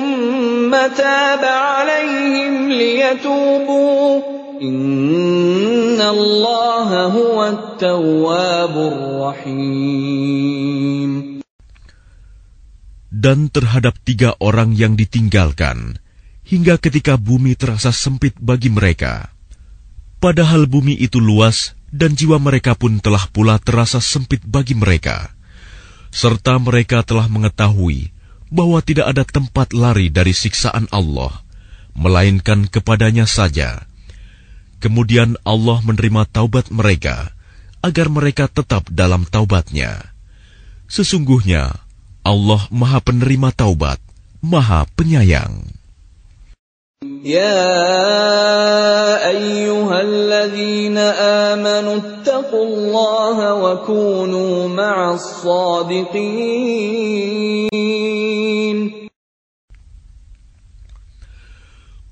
تاب عليهم ليتوبوا إن الله هو التواب الرحيم Dan terhadap tiga orang yang ditinggalkan, hingga ketika bumi terasa sempit bagi mereka. Padahal bumi itu luas dan jiwa mereka pun telah pula terasa sempit bagi mereka. Serta mereka telah mengetahui bahwa tidak ada tempat lari dari siksaan Allah, melainkan kepadanya saja. Kemudian Allah menerima taubat mereka, agar mereka tetap dalam taubatnya. Sesungguhnya Allah Maha Penerima Taubat, Maha Penyayang. يا أيها الذين آمنوا اتقوا الله وكونوا مع الصادقين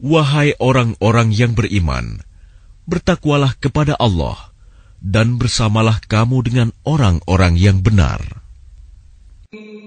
Wahai orang-orang yang beriman, bertakwalah kepada Allah dan bersamalah kamu dengan orang-orang yang benar.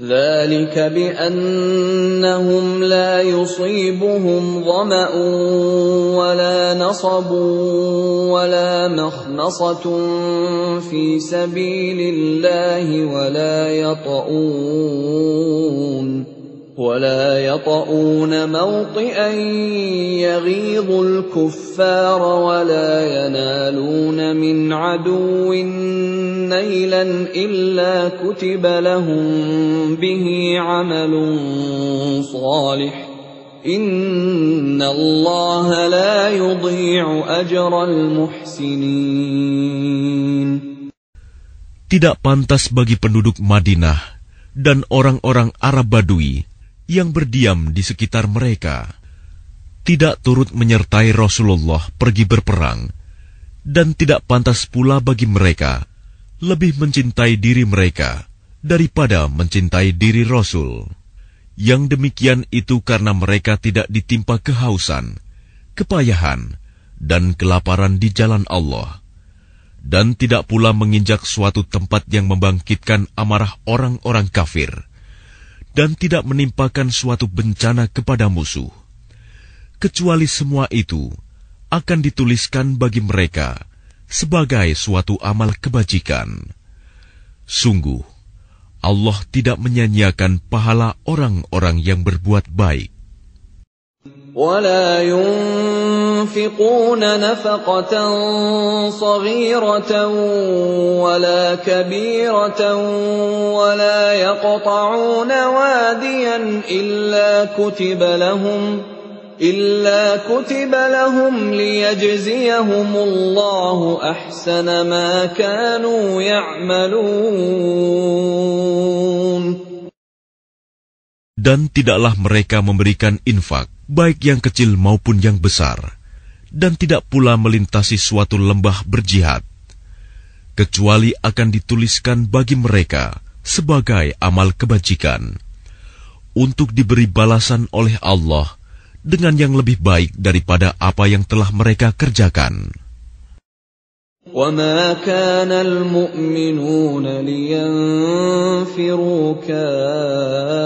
ذلك بأنهم لا يصيبهم ظمأ ولا نصب ولا مخنصة في سبيل الله ولا يطؤون. ولا يطؤون موطئا يغيظ الكفار ولا ينالون من عدو نيلا إلا كتب لهم به عمل صالح. إن الله لا يضيع أجر المحسنين. Tidak pantas bagi penduduk Madinah dan orang-orang Arab Badui yang berdiam di sekitar mereka, tidak turut menyertai Rasulullah pergi berperang, dan tidak pantas pula bagi mereka lebih mencintai diri mereka daripada mencintai diri Rasul. Yang demikian itu karena mereka tidak ditimpa kehausan, kepayahan, dan kelaparan di jalan Allah, dan tidak pula menginjak suatu tempat yang membangkitkan amarah orang-orang kafir dan tidak menimpakan suatu bencana kepada musuh, kecuali semua itu akan dituliskan bagi mereka sebagai suatu amal kebajikan. Sungguh, Allah tidak menyanyiakan pahala orang-orang yang berbuat baik. ينفقون نفقة صغيرة ولا كبيرة ولا يقطعون واديا إلا كتب لهم إلا كتب لهم ليجزيهم الله أحسن ما كانوا يعملون. Dan tidaklah mereka memberikan infak baik yang kecil maupun yang besar, dan tidak pula melintasi suatu lembah berjihad, kecuali akan dituliskan bagi mereka sebagai amal kebajikan, untuk diberi balasan oleh Allah dengan yang lebih baik daripada apa yang telah mereka kerjakan. وما كان المؤمنون لينفروا كافه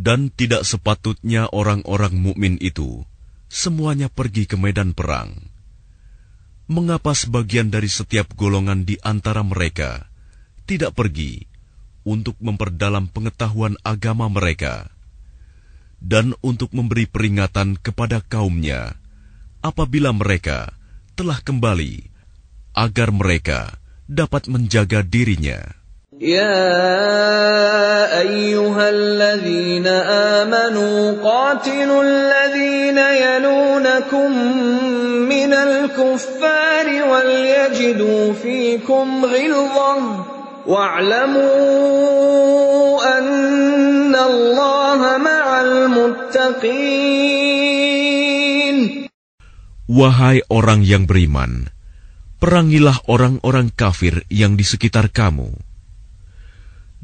Dan tidak sepatutnya orang-orang mukmin itu semuanya pergi ke medan perang. Mengapa sebagian dari setiap golongan di antara mereka tidak pergi untuk memperdalam pengetahuan agama mereka dan untuk memberi peringatan kepada kaumnya apabila mereka telah kembali agar mereka dapat menjaga dirinya? يا ايها الذين امنوا قاتلوا الذين يلونكم من الكفار وليجدوا فيكم غلظه واعلموا ان الله مع المتقين Wahai orang yang beriman, perangilah orang-orang kafir yang di sekitar kamu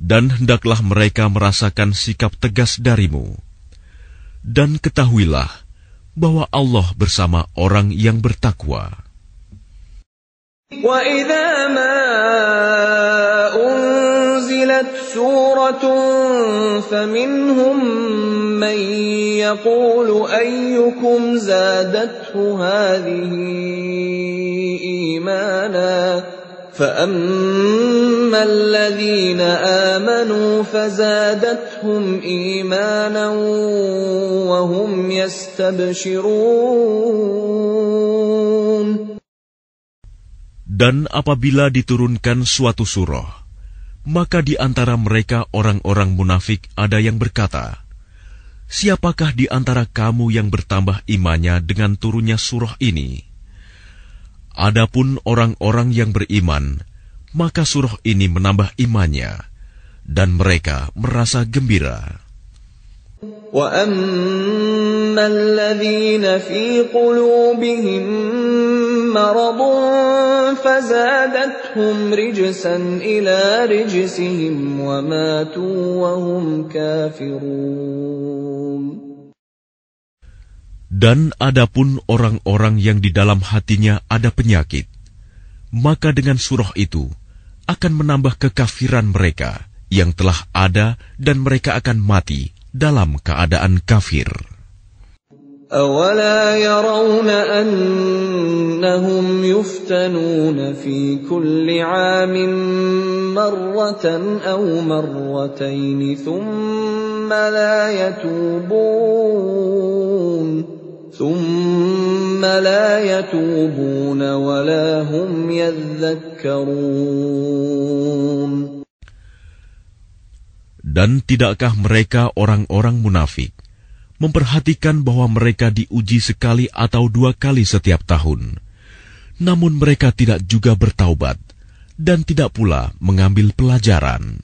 dan hendaklah mereka merasakan sikap tegas darimu. Dan ketahuilah bahwa Allah bersama orang yang bertakwa. وَإِذَا مَا أُنزِلَتْ سُورَةٌ فَمِنْهُمْ مَنْ يَقُولُ أَيُّكُمْ زَادَتْهُ هَذِهِ إِيمَانًا فأما الذين آمنوا فزادتهم إيمانا وهم يستبشرون Dan apabila diturunkan suatu surah, maka di antara mereka orang-orang munafik ada yang berkata, Siapakah di antara kamu yang bertambah imannya dengan turunnya surah ini? Adapun orang-orang yang beriman, maka surah ini menambah imannya, dan mereka merasa gembira. وَأَمَّا الَّذِينَ فِي قُلُوبِهِم مرض فزادتهم رجسا إلى رجسهم وماتوا وهم كافرون Dan adapun orang-orang yang di dalam hatinya ada penyakit, maka dengan surah itu akan menambah kekafiran mereka yang telah ada dan mereka akan mati dalam keadaan kafir. أولا يرون أنهم يفتنون في كل عام مرة أو مرتين ثم لا يتوبون ثم لا يتوبون ولا هم يذكرون Dan tidakkah mereka orang-orang munafik memperhatikan bahwa mereka diuji sekali atau dua kali setiap tahun, namun mereka tidak juga bertaubat dan tidak pula mengambil pelajaran.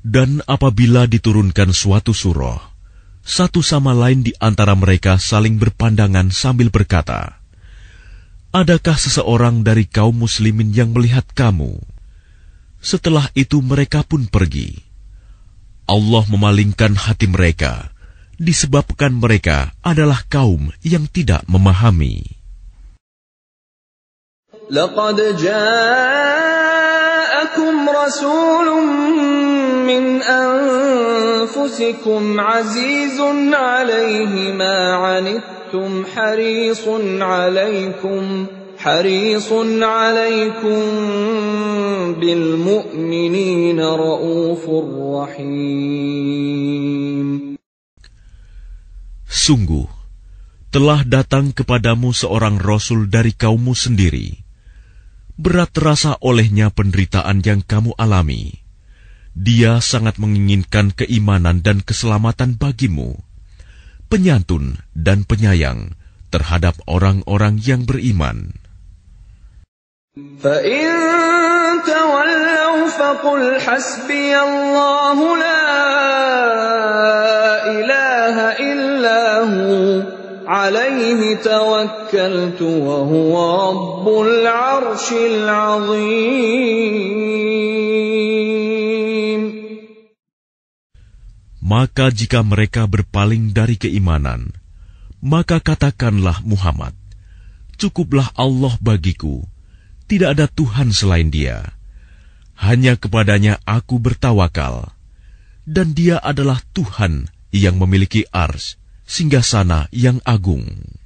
Dan apabila diturunkan suatu surah, satu sama lain di antara mereka saling berpandangan sambil berkata, Adakah seseorang dari kaum muslimin yang melihat kamu? Setelah itu mereka pun pergi. Allah memalingkan hati mereka, disebabkan mereka adalah kaum yang tidak memahami. Laqad ja'akum rasulun من أنفسكم عزيز عليه ما عنتم حريص عليكم حريص عليكم بالمؤمنين رؤوف رحيم Sungguh, telah datang kepadamu seorang rasul dari kaummu sendiri. Berat terasa olehnya penderitaan yang kamu alami. Dia sangat menginginkan keimanan dan keselamatan bagimu, penyantun dan penyayang terhadap orang-orang yang beriman. فإن تولوا فقل حسبي الله لا إله إلا هو عليه توكلت وهو رب العرش العظيم Maka jika mereka berpaling dari keimanan, maka katakanlah Muhammad, cukuplah Allah bagiku, tidak ada Tuhan selain dia. Hanya kepadanya aku bertawakal, dan dia adalah Tuhan yang memiliki ars, singgasana yang agung.